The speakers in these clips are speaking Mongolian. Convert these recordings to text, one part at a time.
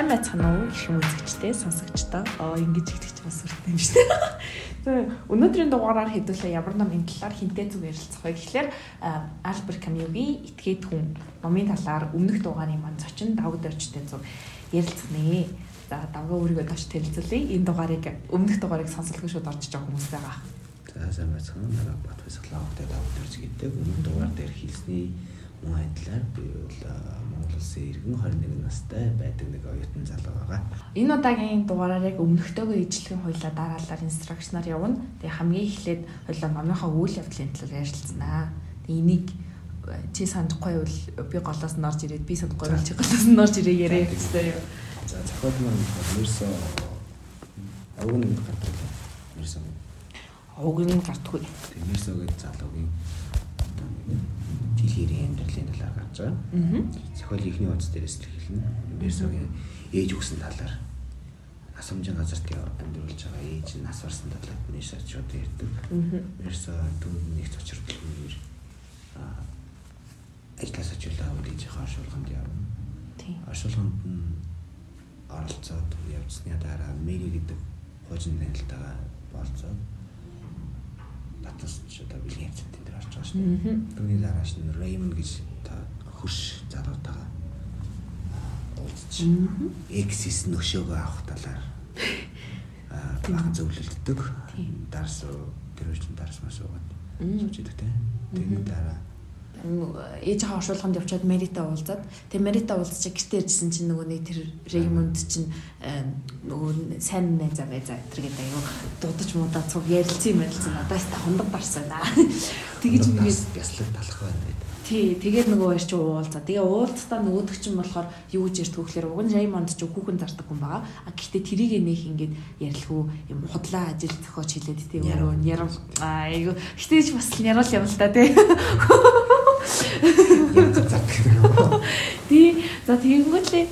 сайн байцгаана уу гэх юм үзэгчтэй сонсогчдоо. Аа ингэж ихтэй ч бас үртэй юм шүү дээ. Тэгээ өнөөдрийн дугаараар хэдүүлээ ямар номын талаар хинтээ зүг ярилцах вэ гэхлээр Альберт Камюгийн Итгээд хүн номын талаар өмнөх дугаарын маань зочин давг дөрчтэй зүг ярилцгнэ. За давга өөрийгөө доош танилцуулъя. Энэ дугаарыг өмнөх дугаарыг сонсолгүй шууд орж байгаа хүмүүс байгаа. За сайн байцгаана. Нараа бат фэсклаавтай давг дөрж гэдэг. Өмнөх дугаар дээр хэлсний мөн адилаар би бол Монгол улсын иргэн 21 настай байдаг нэг оюутан залуу байгаа. Энэ удаагийн дугаараар яг өмнөхтэйгөө ижлэхэн хоёлаа дараалал инструкшнаар явна. Тэгээ хамгийн эхлээд хоёлаа номынхаа үйл явдлын талаар ярилцсанаа. Тэгээ энийг чи санахгүй бол би голоос нь орж ирээд би санахгүй бол чи голоос нь орж ирээ яриа гэсэн юм. За зохиол маань ерөөсөө авгын гардаг. Ерөөсөө авгын гардаггүй. Ерөөсөө гэж залуугийн дэлгэрийн амьдралын талаар гарч байгаа. Аа. Зохиол ихний утас дээрээс л эхэлнэ. Ерөөсөөгийн ээж өгсөн талаар асамжийн газарт амьдруулж байгаа ээж нь нас барсан талаар миний шат шууд ярьдаг. Аа. Ерөөсөө түүнд нэг цочролгүй аа ажлаас очиулаа ээжийнхээ оршуулганд явна. Тийм. Оршуулганд нь оролцоод явцсны дараа Мэри гэдэг хожин танилтайгаа болцоод татас ч одоо бэлгийн хэвцэнтэн байгаа шүү дээ. Аа. Түүний дарааш нь Raymond гэж та хөрш залуутайгаа уулзч Exis нөшөөгөө авах талаар аа бахан зөвлөлддөг. Дарс тэр үеийн дарс маш уугаад сууж идэг те. Тэрний дараа ээжийнхээ оршуулганд явчаад Мерита уулзаад тэгээ Мерита уулзчих гэртээ ирсэн чинь нөгөө нэг тэр Реймонд чинь нөгөө сайн найзаа байзаа тэр гэдэг аюу дудаж муудаа цуг ярилцсан мэрилцэн надаас та хундаг дарсан аа. Тэгэж нэгээд бяслаг талах байна тий тэгээд нөгөө хоёр чи уулзаа. Тэгээ уулзтаа нөгөөдөг чинь болохоор юу гэж ярьт хөхлөөр уг нь Реймонд ч хүүхэн зардаг хүн байгаа. А гэхдээ тэрийг нэх ингээд ярилхүү юм худлаа ажил зохиоч хэлээд тий өөрөө ярил айгу. Гэтэ ч бас ярил юм л та тий. Тий. За тэгэнгүүтлээ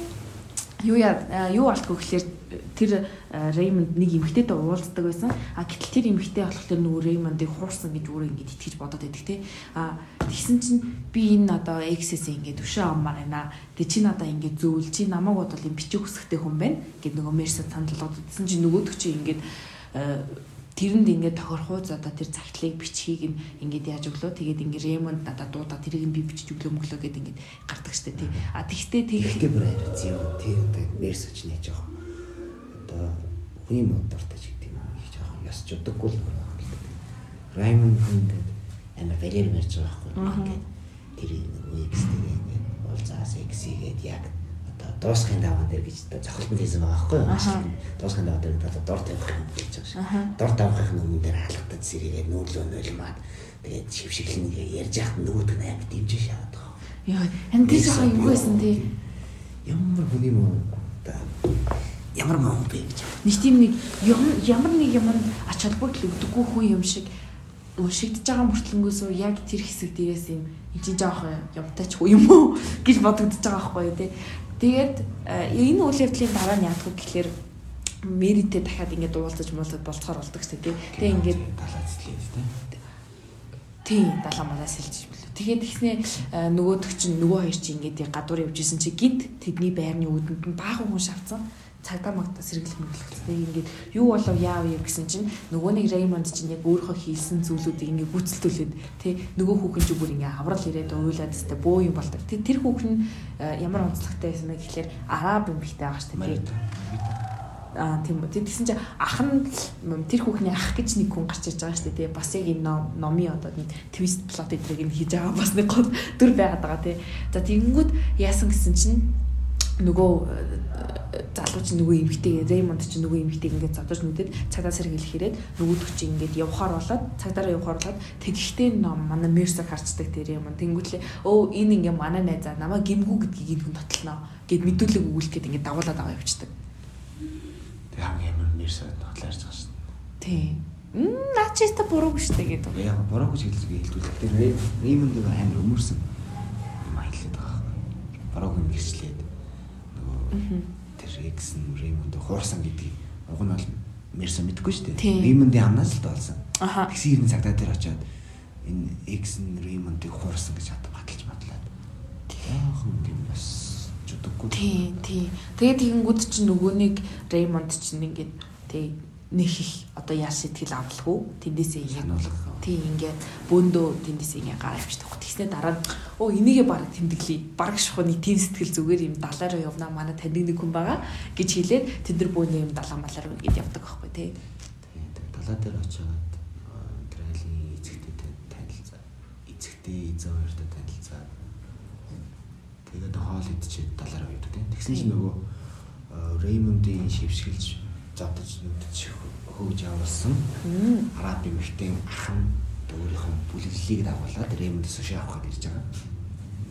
юу яа юу болтгоо гэхэлэр тэр Реймонд нэг эмэгтэйтэй уулздаг байсан. А гэтэл тэр эмэгтэй болохоор нөгөө Реймондыг хуурсан гэж өөрөө ингэж итгэж бодоод байдаг тий. А тэгсэн чинь би энэ одоо X-с ингэж өшөө аммаар байна. Тэг чи надаа ингэж зөвл чи намайг бодвол юм бичих хүсэхтэй хүн байна гэд нөгөө Мерс саналгад утсан чи нөгөөдөг чи ингэж тэрэнд ингээд тохирхууз одоо тэр загтлыг бичхийг ингээд яаж өглөө тэгээд ингээд Ремонд надад дуудаа тэрийг нь би бичиж өглөө мөглөө гэд ингээд гардаг штэ тий. А тэгтээ Тэгэхдээ тэг бүр ариуц юм. Тий одоо нэрс өч нэж байгаа. Одоо хүний модортой ч гэдэг юм их жоохон яс ч удаггүй л байна гэдэг. Раймонд хүнд амар балер мэрж байгаа байхгүй ингээд тэр нөгөө X-тэй ингээд уулзаас X-игээд яг одоо дуусхын даван дээр гэж одоо зохилтон хийсэн байгаа байхгүй юу? Дуусхын даван дээр одоо дор тавих юм гэж байгаа шиг. Дор тавихын өмнө дээр хаалгатад сэрийгээ нүүлөө нулимаад тэгээд шившиглэн ярьж яхад нөгөөд нь амар дэмжиж шахаад байгаа. Йоо, энэ тэр жоохон юу байсан тий. Ямар хүний мөн одоо ямар мөн бэ гэж. Нэг тийм нэг юм- ямар нэг юм ач холбогдол өгдөггүй хүн юм шиг уншигдж байгаа мөртлөнгөөсөө яг тэр хэсэг дээрээс юм энэ чинь жоохон юмтай ч юм уу гэж бодогдож байгаа байхгүй тий. Тэгээд э, энэ үйл явдлын дараа нь яах вэ гэхэлэр Мэритэй дахиад ингээд уулзаж муулзаж болцохоор болдог шүү дээ. Тэгээ ингээд талаацлаа тийм. Тийм далаа малаас хэлж билүү. Тэгээд тэгснээ нөгөөдөг чинь нөгөө хоёр чинь ингээд гадуур явж исэн чи гинт тэдний байрны үүдэнд нь баахан хүн шавцсан. Цагдаа магтаа сэргэлэх мэдлэгтэй. Ингээд юу болов яав яв гэсэн чинь нөгөө нэг Реймонд чинь яг өөрөө хийсэн зүйлүүдийг ингээд гүйцэлдүүлээд тий нөгөө хүүхэн чинь бүр ингээд аврал ирээд уйлаад тест бөө юм болдог. Тэг тэр хүүхэн э, ямар онцлогтой байсан бэ гэхэлэр араб юм бихтэй байгаа шүү дээ. тий. Аа тийм үү. Тэгсэн чинь ах нь тэр хүүхний ах гэж нэг хүн гарч ирж байгаа шүү дээ. Бас яг энэ ном- номын одоо нэг твист плот эдрийг нь хийж байгаа бас нэг гол дүр байгаад байгаа тий. За тэгэнгүүт яасан гэсэн чинь нөгөө э, залуу чинь нөгөө эмэгтэй Реймонд чинь нөгөө эмэгтэйг ингээд зодож нүдэд цагдаа сэргийлэх хэрэг нөгөөдөг чинь ингээд явхаар болоод цагдаараа явхаар болоод тэгэхдээ ном манай Мерсер харцдаг тэр юм. Тэнгүүтлээ өө энэ ингээ манай найзаа намайг гимгүү гэдгийг энэ тотлноо гэд мэдүүлэг өгүүлэх гээд ингээд дагуулад аваа явчихдаг. Тэг хамгийн амар нэрсээ тоглоорч байгаа шин. Тийм. Мм наачиста буруугүй штэ гэдэг. Яг бороо гэж хэлж хэлдүүлээ. Тэр нэг амар өмөрсөн юм хэлээд байгаа. Гэрчлээд нөгөө тэр X нь Римонд хуурсан гэдгийг уг нь бол Мерса мэдгүй шүү дээ. Римондын амнаас л тоолсон. Аха. Тэгсэн хэрнээ цагтаа дээр очиод энэ X нь Римондыг хуурсан гэж хатан баталж матлаад. Яахан юм бас чөдөг боддоггүй. Тий, тий. Тэгээд тэгэнгүүт чинь нөгөө нэг Raymond чинь ингээд тий нэг их одоо яаш сэтгэл авалгүй тэндээсээ Сануулга. Тий ингээд бөөндөө тэндээсээ ингээд гараа авчдаг. Тэгснэ дараа нь оо энийгээ баг тэмдэглэе. Бараг шухуу нэг тийм сэтгэл зүгээр юм далаа руу явнаа манай таньдаг нэг хүн байгаа гэж хэлээд тэд нар бөөндөө юм далаа малаар ингээд явдаг байхгүй тий. Далаа дээр очиод тэр айлын эцэгтэй танилцаа. Эцэгтэй эзэн хоёртой танилцаа. Тэгээд хоол идчихээд далаа руу явдаг тийм. Тэгсэн чинь нөгөө Реймондын шившгэлж зодож нүдч хөөж явуулсан. Араб эмэгтэй ах нь өөрийнхөө бүлэглэлийг дагуулад Реймонд суши авахад ирж байгаа.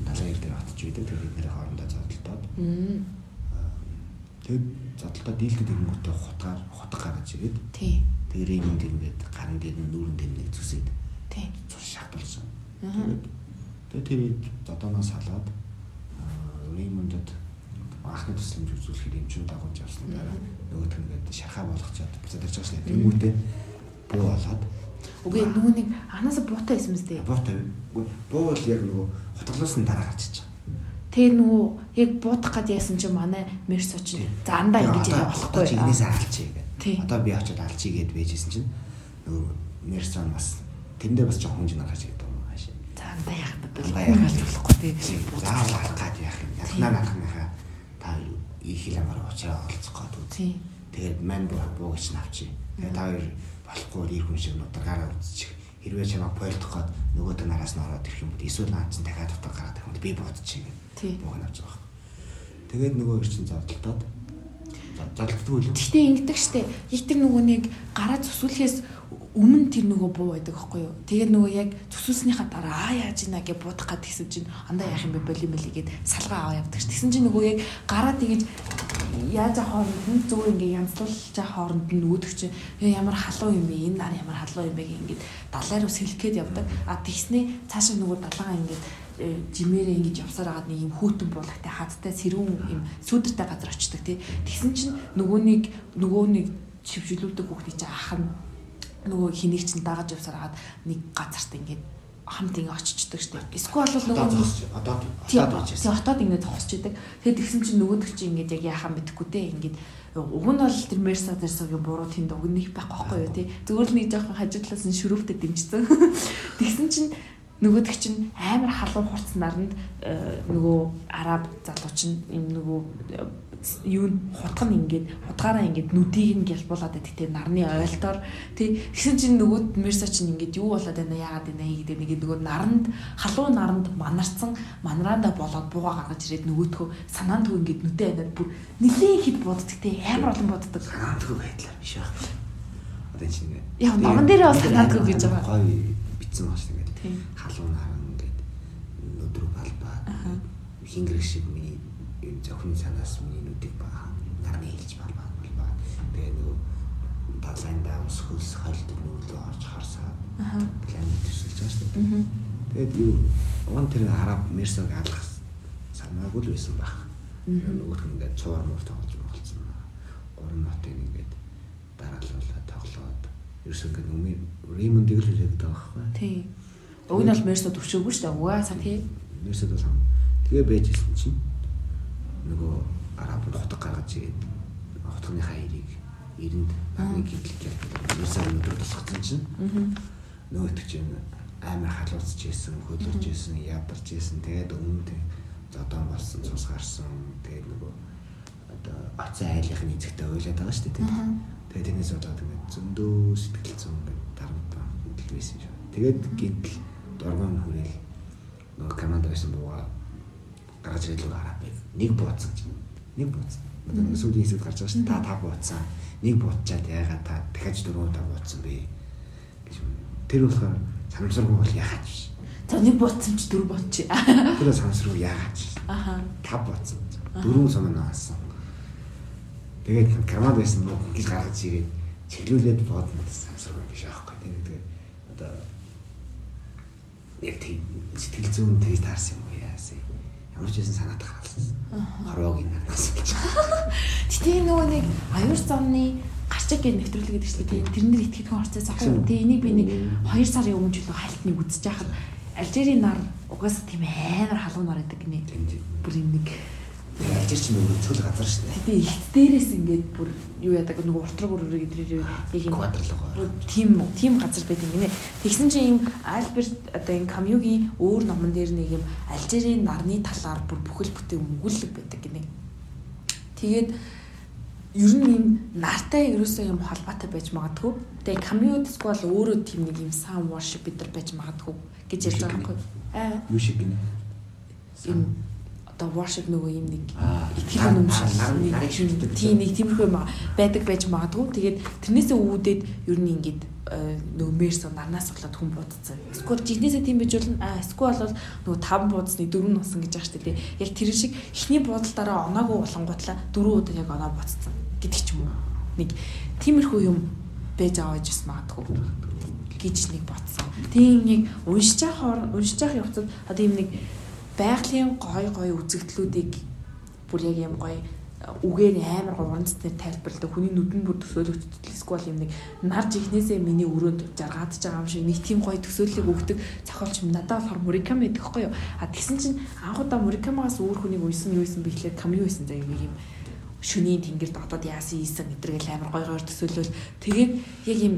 Далайн ир дээр очиж үйдэг. Тэгээд бидний хоорондоо зодтолдоод. Тэгээд зодтолдоо дийлдэд ирэнгүүтээ хутгаар хутга гаргаж ирээд Тий. тэгээд Реймонд ингээд гарын дээр нь нүүрэн дээр нэг зүсээд Тий. цус шатуулсан. Тэгээд тэр зодооноос салаад Реймондод анхны төсөлмж үзүүлэхэд эмчүүд дагуулж явсан дараа нөгөөх нь ингээд шархаа болгочоод буцаад ирж байгаа шээ. Тэнгүүтээ буу болоод Үгүй нөгөө нэг анаасаа буутай байсан мэт дээ. буутай буу бол яг нөгөө хутгалаас нь дараа гарч иж байгаа. Тэгээ нөгөө яг буудах гад яасан чинь манай мерсо чинь за андаа ингэж яриа болохгүй. чи алчий Тий. гэдэг. Одоо би очиод алчий гэд байжсэн чинь нөгөө нэрсэн бас тэндээ бас жоохон хөнж гарч ирдэг юм хаашаа. За андаа яах вэ? Андаа яах вэ? болохгүй тий. Заавал алах гад яах юм. Ятнаа наахныхаа та их хилэмар уучраа олцох гад үү. Тий. Тэгээд ман буу буугч навчи. Тэгээд та хоёр болохгүй ир хүн шиг нутагаараа үзчих. Хэрвээ чамаа бойлдох гад нөгөөд нь араас нь ороод ирэх юм бол эсвэл наад чинь дахиад утга гараад ирэх юм бол би бодчих юм. Бууг навч байгаа. Тэгээд нөгөө ир чинь зодтолдоод зодтолдгүй л Гэхдээ ингэдэг штэ. Яг тэр нөгөө нэг гараа зүсүүлэхээс өмнө тэр нөгөө буу байдаг байхгүй юу. Тэгээд нөгөө яг зүсүүлснийхаа дараа аа яаж ийна гэж будах гад гэсэн чинь андаа яах юм бэ болим бэлий гэд салгаа аваа явдаг ш. Тэгсэн чинь нөгөө яг гараа тэгэж яаж хооронд нь зүгээр ингээ янзлуулж хооронд нь нөгөөдөг чинь "Ээ, ямар халуун юм бэ? Энэ нар ямар халуун юм бэ гэх ингээд далайн руу сэлгээд явдаг. А тэгснээ цаашаа нөгөө далаага ингээд э, жимээрээ ингэж явсаар хагаад нэг юм хүүтэн буулагтай хадтай сэрүүн юм сүүдэртэй газар очдөг тий. Тэгсэн чинь нөгөө нэг нөгөө нэг чивжүүлүүлдэг хүүхдийн чинь ах нь нөгөө хэнийг чинь дагаж явсаар хагаад нэг газарт ингээд хамт ингэ очичдаг штеп. Эсвэл бол нөгөө одоо одоо байж тий хотод ингэ зогсож идэг. Тэгээд тэгсэн чинь нөгөөдөг чинь ингээд яг яхаа мэдэхгүй те ингээд уг нь бол тэр мерса дээрсогийн буруу тэнд уг нэг байхгүй байхгүй юу тий. Зүгээр л нэг жоохон хажуудлаас нь шөрөвтэй дэмжсэн. Тэгсэн чинь нөгөөдөг чинь амар халуун хурц наранд э, нөгөө араб залуу чинь юм нөгөө юу н хутга нь ингээд хутгаараа ингээд нүдийг нь гялбуулаад байдаг тий нарны ойлтоор тий тэгсэн чинь нөгөө мерса чинь ингээд юу болоод байна яагаад байна гэдэг нэг нөгөө наранд халуун наранд манарцсан манараанда болоод бууга гаргаж ирээд нөгөөдхөө санаандгүй ингээд нүдэ анаад бүр нилээн хэд боддог тий амар олон боддог санаандгүй байдлаар биш байх. Одоо чинь ингээд Яг номон дээрээ бас санаандгүй гэж байгаа. Гой битсэн дээ. тий Халуун харан ингээд нүдрүү балбаа. Хингэрэг шиг миний энэ зөвхөн санаас миний нүдийг баа. Нарны хэлж балбаа балбаа. Тэгээ нөгөө далайндаа ус хөлс хальт нүүлөө орж харсаа. аха Планет төсөлж байгаа шүү дээ. Тэгээд юу он тэр араб мерсог алах санаагүй л байсан баг. Нөгөөх нь ингээд цувар мөр тоглож болсон. Гурван нотыг ингээд дараалуулаад тоглоод ерөөсөө ингээд өмнө Римондыг л хэлээд байгаа байхгүй. тий уг нь бол мерса төвшөөгүй шүү дээ угаасаа тий Мерсед бол хам. Тэгээ байж ирсэн чинь нөгөө араб хотог гаргаж ирээд хотгоны хаярыг эрэнд нэг гинтлэг ялдаг. Мерсед өнөдөр тусгацсан чинь нөгөөт чинь амар халуусч ийсэн, хөлөрч ийсэн, ядарч ийсэн. Тэгээд өмнөд зодон болсон, цус гарсан. Тэгээд нөгөө одоо оцсон айлынхны эзэгтэй ойлаад байгаа шүү дээ. Тэгээд тэрнээс болоод ингээд зөндөө сэтгэл зүйн ингээд дарамтаа хөндлөж байсан шүү. Тэгээд гинтл дургуун хүрээл нөгөө команд байсан бууга гаргаж ирэл рүү хараа байв. Нэг бууцсан чинь. Нэг бууцсан. Одоо сүүлийн хэсэгт гарч байгаа шүү дээ. Та та бууцсан. Нэг буутчаад яагаад та дахиад дөрөв та бууцсан бэ? гэж. Тэр болохоор санамсаргүй бол яагаад биш. за нэг ботсон чи дөрв ботчих Тэр санамсаргүй яагаад биш. аха Тав бууцсан. Дөрөв сумын наасан. Тэгээд команд байсан нь ингэж гаргаж ирээд чиглүүлээд боодно санамсаргүй биш аахгүй. Тэгээд одоо яг тийм сэтгэл зүйн тэгж таарсан юм уу яасан. Ямар ч байсан санаад харсан. Хорвоог юм надаас. Гэтэ энэ нөгөө нэг аюур замны гарчиг гэж нэвтрүүлэг гэдэг чинь тий тэрэн дээр итгэдэггүй орцоо захгүй. Тий энийг би нэг 2 сарын өмнө жилөө хальтныг үзэж байхад Алжирийн нар угаасаа тийм амар халуун нар гэдэг. Тэнд Бүр юм нэг Алжир чинь өөрөө цөл газар шүү дээ. Тэгээ их дээрээс ингээд бүр юу яадаг нөгөө уртраг өрөөрөө гэдрээр яг юм Квадралга. тийм тийм газар байдаг гинэ. Тэгсэн чинь юм Альберт одоо энэ Камюгийн өөр номон дээр нэг юм Алжирийн нарны талаар бүр бүхэл бүтэн өгүүлэг байдаг гинэ. Тэгээд ер нь юм нартай ерөөсөө юм холбоотой байж магадгүй. Тэгээ Камю эсвэл өөрөө тийм нэг юм сан worship бидэр байж магадгүй гэж ярьж байгаа байхгүй. Аа Юу шиг гинэ. юм одоо worship нөгөө юм нэг итгэл үнэмш нар- нарыг шүтдэг. тийм нэг тиймэрхүү байдаг байж магадгүй. Тэгээд тэрнээсээ үүдээд ер нь ингээд э, нөгөө мерсо нарнаас болоод хүн буудсан. Эсвэл жигнэсээ тийм байж болно. А эсвэл бол нөгөө таван буудсны дөрөв нь усан гэж байгаа шүү дээ. Яг тэр шиг эхний буудалтаараа оноогүй болонгуутлаа дөрөв удаа яг оноо буцсан гэдэг ч юм уу. Нэг тиймэрхүү юм байж аваад бас магадгүй гэж нэг ботсон. Тийм нэг уншиж явах уншиж явах явцад одоо юм нэг байгалийн гой гой үзэгдлүүдийг бүр яг юм гой үгээр амар гуранцтай тайлбарладаг. Хүний нүдэнд бүр төсөөлөгддөг эсвэл юм нэг нар жихнээсээ миний өрөөнд жаргаадж байгаа юм шиг нэг тийм гоё төсөөллийг өгдөг зохиолч юм надад болохоор Муриками гэдэг хгүй юу? А тэгсэн чинь анхудаа Мурикамагаас өөр хүнийг уйсан юу исэн бэхлээр камю исэн заа юм юм шүний тэнгэр дотоод яасан ийсэн гэдэргээл амар гоё гоё төсөөлөл. Тэгээд яг юм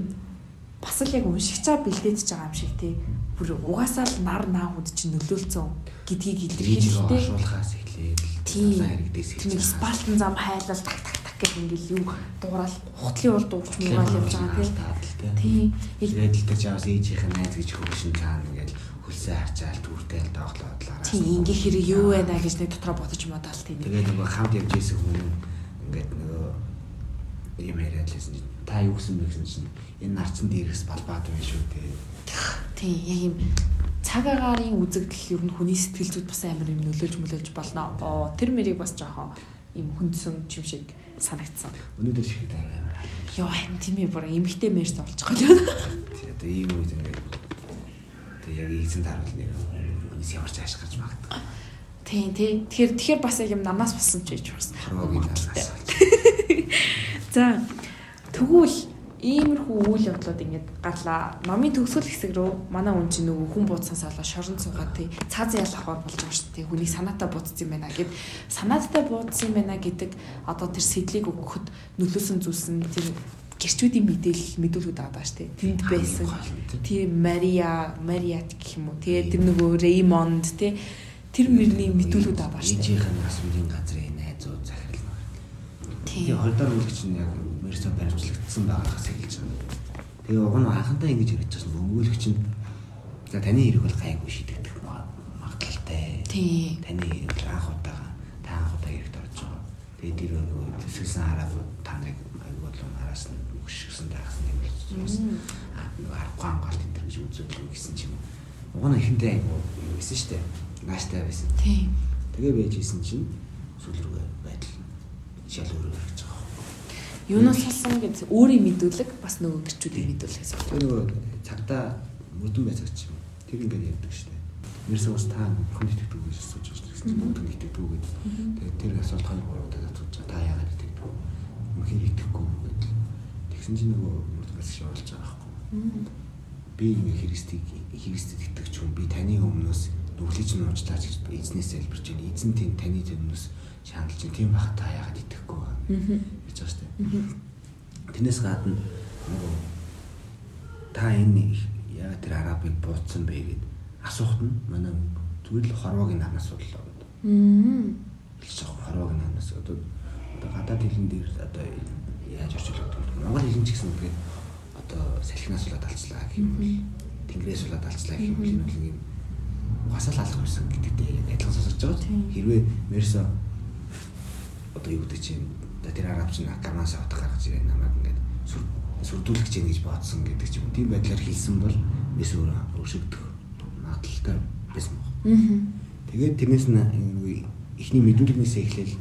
бас л яг уншигч байгаа бэлдээж байгаа юм шиг тий бүр угаасаа л нар наахуд чинь нөлөөлцөн гэдгийг илэрхийлдэг оршуулахаас эхлээд Тийм. спалтан зам хайлал так так так гэх ингээл юу дуурал хутлын бол дуурч муугаал явж байгаа тийм. Тийм. Тэр чаас ээжийнх нь найз гэж хөвшин цаана ингээд хөлсөө харчаал түүртэй л дооглоод тийм ингээ хэрэг юу байна гэж нэг дотроо бодож модал тийм. Тэгээд нөгөө хамт явж исэн хүн ингээд нөгөө юм яриад лсэн та юу гэсэн бэ гэсэн чинь энэ нарцсан дээрээс балбаад байна шүү дээ. Тийм яг юм цагаагаарын үзэгдэл ер нь хүний сэтгэл зүйд бас амар юм нөлөөлж мөлөөлж болно. Оо тэр мэрийг бас жоохон юм хүндсэн юм шиг санагдсан. Өнөөдөр шиг амар. Йоо харин тийм ээ бүр эмгтэй мэрс байгаа л. Тий одоо ийм үед ингээд тэг яг ийзэн таруул нэг үнэс ямарч ааш гарч магадгүй. Тийм тий. Тэгэхээр тэгэхээр бас яг юм намаас болсон ч гэж бас. За тэгвэл иймэрхүү үйл явдлууд ингээд гарлаа. Номын төгсгөл хэсэг рүү манай хүн чинь нөгөө хүн буудсанаас олоо шорон цугаад тий цаазын ял авахар болж байгаа шүү дээ. Хүний санаатай буудсан юм байна гэд санаатай буудсан юм байна гэдэг одоо тэр сэдлийг өгөхөд нөлөөсөн зүйлс нь тэр гэрчүүдийн мэдээлэл мэдүүлгүүд байгаа шүү дээ. Тэнд байсан. Тийм Мария, Мариат гэх юм уу. Тэгээ тэр нөгөө Реймонд тий тэр мөрний мэдүүлгүүд байгаа шүү дээ. Ээжийнх нь үеийн газрын найзууд захирал. Тийм. Тэгээ холдоор үлгч нь яг мэрсө баримтлагдсан байгаагаас эхэлж байгаа. Тэгээ уг нь анхандаа ингэж ярьж байсан өнгөлөгч нь за таны хэрэг бол гайгүй шийдэгдэх магадлалтай. Тийм. Таны хэрэг анх удаага та анх удаа хэрэгт орж байгаа. Тэгээ тэр нөгөө төсөлсөн хараад та нарыг аюул болон араас нь өгшгсөн таагсан юм болж аа нөгөө аргагүй ангаалт энэ гэж үзүүлэх гэсэн ч юм уу. Уг нь ихэндээ аюул юу шүү дээ. Нааштай байсан. Тийм. Тэгээ байж исэн чинь сүүл рүүгээ байдал шал өөрөө гэж байгаа. Юунаас болсон гэж өөрийн мэдүүлэг бас нөгөө гэрчүүдийн мэдүүлэг гэсэн. Тэр нөгөө цагдаа мөдөн байцаагч юм. Тэр ингээд ярьдаг шүү дээ. Нэрсээ бас та хүн итгэдэг гэж асууж байгаа чинь мөдөн итгэдэг гэж. Тэгээд тэр асуулт хоёр гурав удаа асууж та яагаад итгэдэг вэ? Мөнхийн итгэхгүй гэдэг. Тэгсэн чинь нөгөө мөдөн бас шоолж байгаа байхгүй. Би ингээ Христийг Христэд итгэж хүн би таны өмнөөс нүглэж нь уучлаач гэж эзнээс залбирч байна. Эзэн тийм таны өмнөөс шаналж чинь тийм бах та яагаад итгэхгүй вэ? Гэж байгаа шүү дээ. Тэрнээс гадна нөгөө та энэ яагаад тэр арабыг буудсан бэ гэд асуухт нь манай зүгээр л хорвогийн намаас бодлоо гэдэг. Хэлж байгаа хорвогийн намаас одоо одоо гадаад хэлэн дээр одоо яаж орчуулдаг вэ? Монгол хэлэн ч гэсэн тэгээд одоо салхинаас болоод алцлаа гэх юм бол тэнгэрээс болоод алцлаа гэх юм бол энэ бол юм угасаал алах байсан гэдэгтэй яг адилхан сонсож байгаа. Хэрвээ Мерсо одоо юу гэдэг чинь одоо тэр араб чинь Акамаас авах гаргаж ирээ намайг ингээд сүр- сүрдүүлэх чинь гэж бодсон гэдэг ч юм. Тийм байдлаар хэлсэн бол Мерс өөрөө өршөгдөх магадлалтай байсан баг. Тэгээд тэрнээс нь нөгөө ихний мэдүүлгнээс эхлээл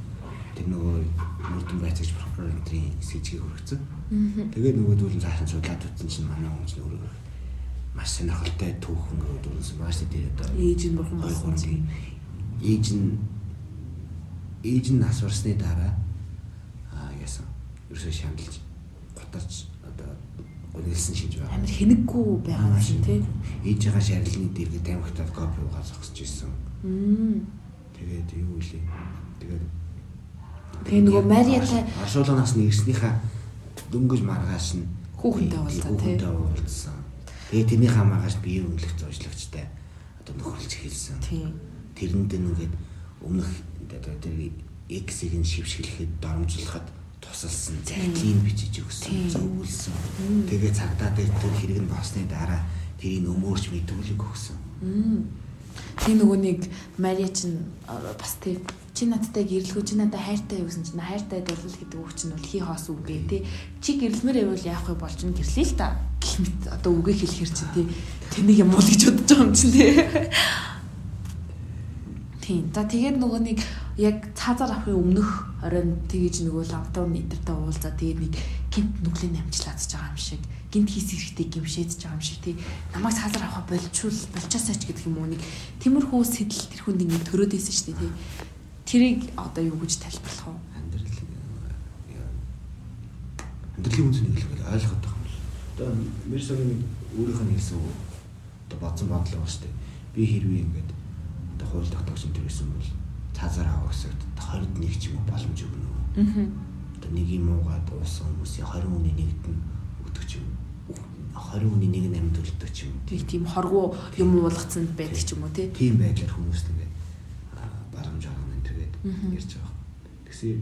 тэр нөгөө мөрдөн байцаагч прокуратурын сэжгийг хүргэсэн. Мм. Тэгээд нөгөө дүүлэн цааш нь судлаад утсан чинь манай чинь өөрөө маш сонирхолтой түүхэн нөгөө дүүлсэн маш тийм одоо Ээж нь бурхан болсон ээж нь ээж нь нас барсны дараа ерөөсөө шаналж гутарч одоо гүнэлсэн шинж байгаа. амар хэнэггүй байгаа юм тий. Ээжийнхаа шарилны дэргэд тамхитад копи угаа зогсож ирсэн. Тэгээд юу вэ? Тэгээд Тэгээ нөгөө Мариатай Барселонаас нь ирснийхаа дөнгөж маргааш нь Хүүхэнтэй уулзсан, тий. Хүүхэнтэй уулзсан. Тэгээ тэрнийхээ маргааш бие үнэлэх зочлогчтой одоо нөхөрлж хэлсэн. тийм Тэрэнд нэгээд өмнөх одоо тэр X-ийг нь шившгэлэхэд доромжлоход тусалсан захидлыг бичиж өгсөн, зөвлөсөн. Тэгээ цагдаа дээр тэр хэрэг нь болсны дараа тэрийг өмөрч мэдүүлэг өгсөн. тий нөгөө нэг Мария чинь бас тий чи надтай гэрлэхүү чи надад хайртай юу гэсэн чинь хайртай дурлал гэдэг үг чинь бол хий хоос үг гээ тий чи гэрлэмээр байвал яах вэ болж нь гэрлээ л та гэх мэт одоо үгээ хэлэхэр чи тий тэнийг юм уу гэж бодож байгаа юм чинь тий Тийм. За тэгээд нөгөө нэг яг цаазаар авахын өмнөх оройн тэгэж нөгөө лавдаун нэтэртэй уулзаа тэгээд нэг гинт нүглийн намжлаадж байгаа юм шиг гинт хийс хэрэгтэй гимшээдж байгаа юм шиг тий намайг цаазаар авах болчул болчоосаач гэдэг юм уу нэг тиймэрхүү сэтэл тэр хүнд ингэ төрөөд байсан шүү дээ тий тэрийг одоо юу гэж тайлбарлах вэ Амьдрал амьдралын үнцнийг хэлэхэд ойлгоод байгаа юм л. Одоо Мерсогийн өөрийнх нь хэлсэн одоо бодсон бодлоо байна шүү дээ. Би хэрвээ ингээд одоо хууль тогтоогч энэ төрсэн бол цаазаар авах гэсэн 21 ч юм уу боломж өгнө. аа Одоо нэг юм уугаад уусан хүмүүсийн 20 хүний нэгд нь өгдөг ч юм. 20 хүний нэг нь амьд өлдөг ч юм. тий тийм хоргоо юм уулгацсан байдаг ч юм уу тий Тийм байдлаар хүмүүс аа, барамж авах нь тэгээд ярьж байгаа. Тэгсээ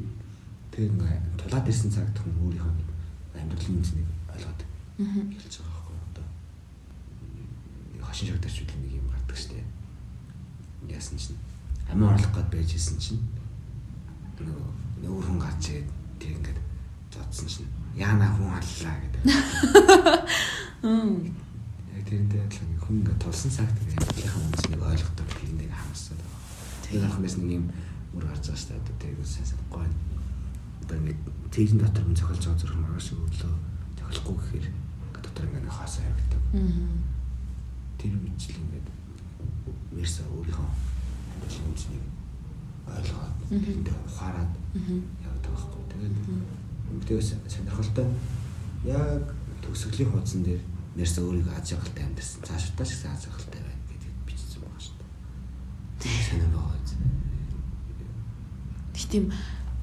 тэгээд ингээд тулаад ирсэн цагт хүн өөрийнхөө амьдралын үнцнийг ойлгоод хэлж байгаа байхгүй одоо нэг хошин шогдорч үл нэг юм гардаг штеп. Яасан чинь амин орлох гээд байж исэн чинь нөгөө нүүр хүн гарч ирээд тэг ингээд зодсон чинь яана хүн аллаа гэдэг. Яг тэрнтэй адилхан хүн ингээд тулсан цагт амьдралынхаа үнцнийг ойлгодог тэрнийг хамсаад байгаа. Тэр ах мэс нэг юм мөр гарч байгаа штеп одоо тэг сайн санахгүй байна. Одоо ингээд тэгэн дотор хүн цохилж байгаа зүрх маргааш өглөө цохилохгүй гэхээр ингээд дотор ингээд хаасаа яригдаг. Тэр үечлэн ингээд мерса өөрийнхөө амьдралын үнцнийг ойлгоод тэндээ ухаарад явдаг байхгүй. Тэгээд мэдээс сонирхолтой яг төгсгөлийн хуудсан дээр мерса өөрийгөө аз жаргалтай амьдсан. Цаашдаа ч гэсэн аз жаргалтай байна гэдэг бичсэн байгаа шүү дээ. Тэр санаа байгаа үз. Тэг тийм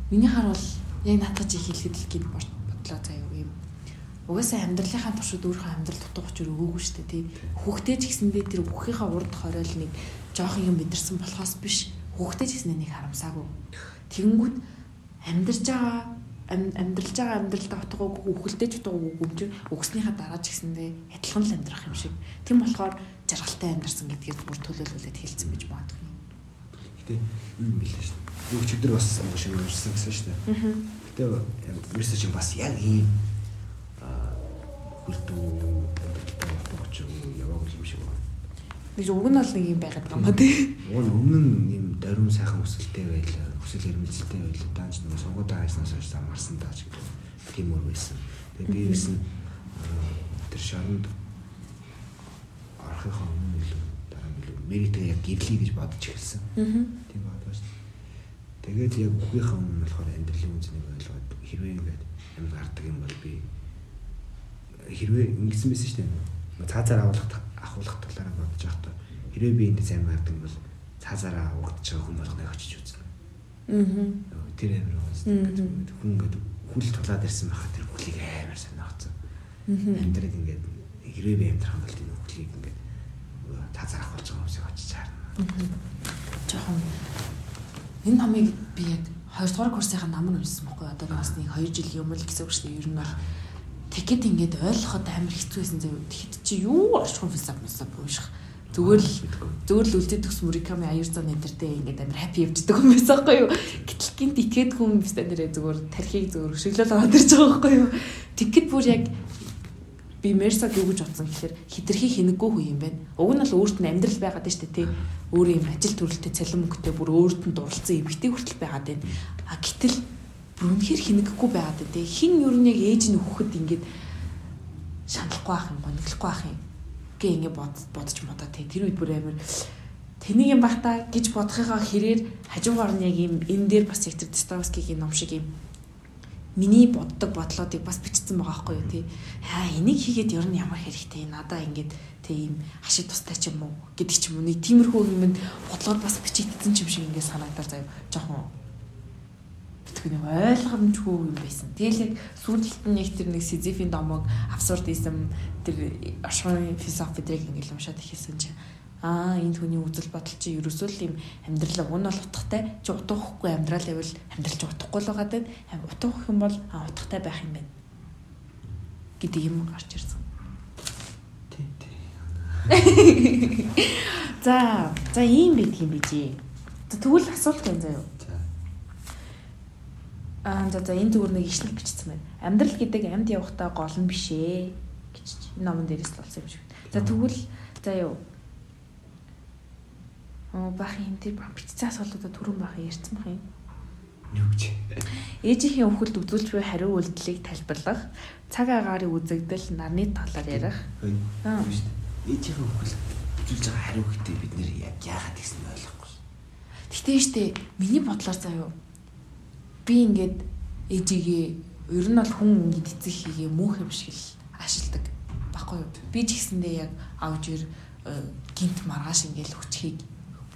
миний харуул яг наатаж их хэлэхэд л гээд бодлоо заяа юм. Угаасаа амьдралынхаа туршид өөрийнхөө амьдрал дутуу очир өгөөгүй шүү дээ тий. Хүүхдээ ч гэсэндээ тэр бүхийнхаа урд хоройл нэг жоохон юм мэдэрсэн болохоос биш. Хүүхдээ ч гэсэндээ нэг харамсаагүй. Тэгэнгүүт амьдарч байгаа ам- амьдралж байгаа амьдралдаа ч утгаагүй юм чинь өгснийхаа дараа ч гэсэндээ адилхан л амьдрах юм шиг. Тэм болохоор жаргалтай амьдарсан гэдгийг бүр төлөөлүүлээд хэлсэн гэж магадгүй. Гэтэ юм билээ шүү дээ. Юу ч өдөр бас шиг ярьсан гэсэн шүү дээ. Гэтэ мерса чинь бас яг ийм аа хөлтөө бодож яваагүй юм шиг байна. Нэг уг нь бол нэг юм байгаад байгаа юм ба тий. Уг нь өмнө нь ийм даруун сайхан хүсэлтэй байлаа. Хүсэл эрмэлзэлтэй байлаа. Даанч нэг сонгуудаа хайснаас хойш замарсан даач гэх тийм үр байсан. Тэгээ би аа, тэр шоронд орохын өмнө илүү дараа нь илүү мэритээ яг гэрлэе гэж бодож эхэлсэн. Тийм шүү. Тэгээд яг үхийнхээ өмнө болохоор амьдралын үнцнийг ойлгоод хэрвээ ингээд амьд гардаг юм бол би хэрвээ ингэсэн байсан шүү дээ. Цаазаар авах ахуулах талаараа бодож байхдаа хэрвээ би энд сайн гардаг бол цаазаараа угдж байгаа хүн болгоныг очиж үзнэ. Аа. Тэр амир хүн ингээд хүл тулаад ирсэн байхад тэр хүлийг амар сонирхсон. Амьдрал ингээд хэрвээ би амьдрах юм бол тэр хүлийг ингээд цаазаар ахуулж байгаа хүмүүсийг очиж чаарна. Жохон энэ номыг би яг 2 дугаар курсынхаа намар уншсан байхгүй одоо бас нэг 2 жил юм л гэсэн үг шүү дээ. Ер нь бол тэгэхэд ингээд ойлгоход амар хэцүү байсан заяа. Тэгэхэд чи юу орчхон философи философи унших. Зүгээр л зүгээр л үлдээд төгс Муриками аяр зан энтертэй ингээд амар хаппи явждаг юм байсан байхгүй юу? Гэтэл гинт итгээд хүн бистэ нэрээ зүгээр тархийг зүгээр өшөглөл аваад ирж байгаа байхгүй юу? Тэгэхэд бүр яг би Мерсаг юу гэж бодсон гэхээр хитрхи хинэггүй хүн юм байна. Уг нь бол өөрт нь амьдрал байгаад дээ тий. Өөр юм ажил төрөлтэй цалин мөнгөтэй бүр өөрт нь дурлцсан эмгтэй хүртэл байгаад байна. А гэтэл бүр үнэхээр хинэггүй байгаад байна тий. Хин юу нэг ээж нь өгөхөд ингээд шаналхгүй байх юм, гониглохгүй байх юм. Гэ ингээд бод бодож модоо тий. Тэр үед бүр амар тэнийг юм бахта гэж бодохыгаа хэрээр хажуугаар нь яг юм энэ дээр бас яг тэр Достоевскигийн ном шиг юм миний боддог бодлоодыг бас бичсэн байгаа байхгүй юу тий. Аа энийг хийгээд ер нь ямар хэрэгтэй надаа ингээд тийм хашиг тустай ч юм уу гэдэг ч юм уу нэг тиймэрхүү юм бодлоод бас бичигдсэн ч юм шиг ингээд санагдаар заяа жоохон нэг ойлгомжгүй юм байсан. Тэгэл яг сүүлд нь нэг тэр нэг Сизифийн домог абсурдизм тэр оршихуйн философи дээр ингээл уншаад ихсэн чинь аа энэ хүний үзэл бодол чи ерөөсөө л юм амьдрал уг нь бол утгатай чи утгахгүй амьдрал байвал амьдрал чи утгахгүй л байгаа дээ утгах юм бол аа утгатай байх юм байна гэдэг юм гарч ирсэн. Тий, тий. За, за ийм байдаг юм. За тэгвэл асуулт байна заяа. Аа за за энэ зүгээр нэг ишлэл бичсэн байна. Амьдрал гэдэг амьд явахтаа гол нь биш ээ гэж энэ номон дээрээс болсон юм шиг. За тэгвэл за юу. Оо бах юм тэр бичсэн асуултуудаа түрүүн бах ярьсан бах юм. Юу гэж? Ээжийнхээ өвхөлд үзүүлж буй хариу үйлдэлийг тайлбарлах, цаг агаарын үзэгдэл, нарны талаар ярих. Аа. Шүү дээ. Ээжийнхээ хөвгөл үзүүлж байгаа хариу хөтөй бид нэр яагаад гэсэн нь ойлгохгүй. Гэтэ штэ миний бодлоор заяо. Би ингээд ээжигээ ер нь бол хүн ингээд эцэг хийгээ мөнх юм шиг л ашигладаг. Баггүй юу? Би ч гэсэндээ яг авж ир э, гинт маргааш ингээд хүчхийг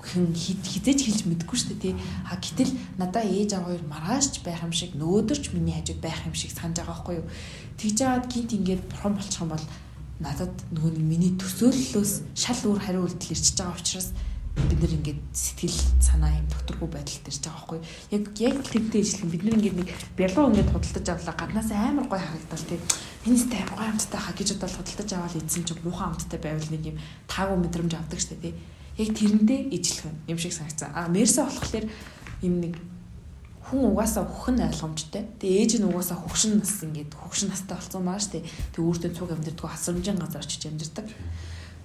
хэн хизээч хэлж мэдэхгүй шүү дээ тий. А гэтэл надаа ээж аваа хоёр маргаашч байх юм шиг нөөдөрч миний хажууд байх юм шиг санаж байгаа байхгүй юу. Тэгж жагаад гинт ингээд бурхан болчих юм бол надад нөгөө нэг миний төсөөллөөс шал өөр хариу үйлдэл ирчихэж байгаа учраас бид нэр ингээд сэтгэл санаа юм докторгүй байдалд ирж байгаа байхгүй яг яг тэрнтэй ижилхэн бид нэр ингээд нэг бялуу ингээд худалдаж авлаа гаднаас амар гой харагдал тий миний сте амар гой амттай хаа гэж бодоод худалдаж аваад идсэн чинь муухай амттай байвал нэг юм таагүй мэдрэмж авдаг штэ тий яг тэрэндээ ижилхэн юм шиг санагцсан а мерсэ болохоор юм нэг хүн угаасаа хөхн ойлгомжтой. Тэгээ ээж нь угаасаа хөгшин нас ингээд хөгшин настай болсон маа штэ. Тэг өөртөө цуг амьдэрдгөө хасрамжийн газар очиж амьдэрдэг.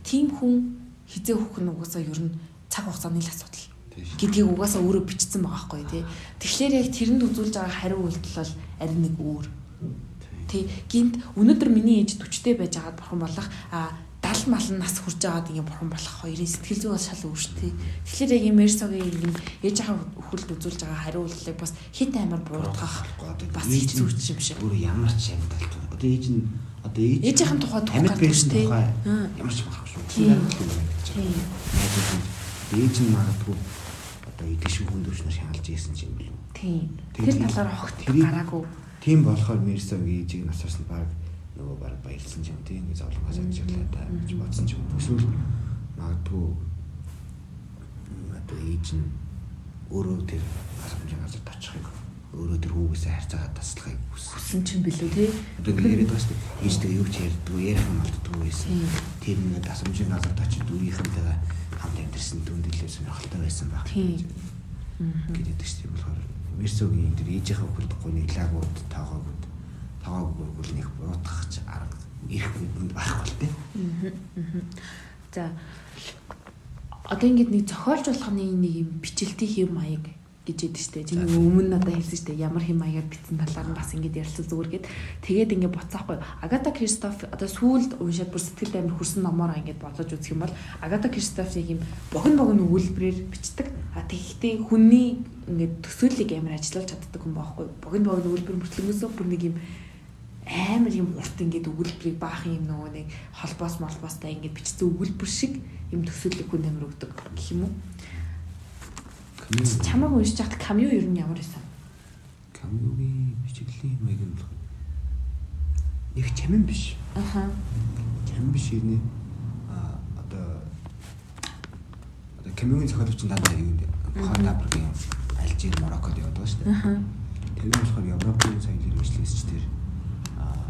Тим хүн хизээ хөхн угаасаа ер нь цаг хугацааны л асуудал гэдгийг угаасаа өөрөө бичсэн байгаа байхгүй тий. Тэгэхээр яг тэрэнд үзүүлж байгаа хариу үйлдэл бол арай нэг өөр. Тий. Гинт өнөөдөр миний ээж 40-тэй байж байгаад бурхан болох а 70 мал нас хүрч байгаад ингэ бурхан болох хоёрын сэтгэл зүй бол шал өөр шүү тий. Тэгэхээр яг юм Мерсогийн юм ээж ахаа хөлд үзүүлж байгаа хариу үйлдэлийг бас хит амар буурдах бас хэцүү юм шиг. Өөр ямар ч амьдалт. Одоо ээж нь одоо ээж ээжийнхэн тухай тухай амьд байсан тий. ямар ч байхгүй шүү. Тийм. Тийм. Ээж нь магадгүй одоо идэвшин хүн дэвшнэр шаналж ийсэн ч юм болов. Тийм. Тэр талаар хогт гараагүй. Тийм болохоор Мерсогийн ээжийг насаарс нь баг нөгөө баг баярлсан юм тийм ингэ зовлонгоос амжиглаа та гэж бодсон ч юм. Эсвэл магадгүй одоо ээж нь өөрөө тэр асамжийн газар очихыг өөрөө тэр хүүгээсээ харьцаагаа таслахыг хүссэн. Ч юм билүү тий. Одоо ингэ яриад байгаа шүү дээ. Ээжтэй юу ч ярьдгүй, ярих юм болддгүй байсан. Тэр нэг асамжийн газар очиж үеийнхэнтэйгээ хамт амьдэрсэн дүнд илүү сонирхолтой байсан баг. Тийм. гэдэг чинь тийм болохоор Мерсогийн тэр ээжийнхээ хөлдөхгүй нэг лагууд таагаагууд таагааг бол нэг буруутгах арга ирэх үнд байхгүй л дээ. За одоо ингэж нэг зохиолч болгоны нэг юм бичлэлтийн хэм маяг гэж яддаг штэ. Чиний өмнө надад хэлсэн штэ ямар хэм маягаар бичсэн талаар нь бас ингэж ярилцсан зүгээр гээд тэгээд ингэ буцаахгүй. Агата Кристоф одоо сүүлд уншаад бүр сэтгэлд амар хүрсэн номоор ингэ бодож үзэх юм бол Агата Кристофыг юм богино богино үйлбэрээр бичдэг. А тэгэхдээ хүний ингэ төсөөллийг амар ажиллаж чаддаг хүн байхгүй. Богино богино үйлбэр мөртлөнгөөсөө бүр нэг юм амар юм урт ингээд өгүүлбэрийг баахан юм нөгөө нэг холбоос молбоостай ингээд бичсэн өгүүлбэр шиг юм төсөөлөг хүн амир өгдөг гэх юм уу? Чамааг уншиж байхад камео ер нь ямар байсан? Камиугийн бичиглийн маяг нь болох. Их чамин биш. Аха. Чамин биш ирнэ. А одоо одоо камиугийн зохиолч нь дандаа юу нэ? Хонтабргийн Алжир, Мароккод яваад байгаа шүү дээ. Аха. Тэр нь болохоор Европын соёлын хэрэгжлээс ч тэр аа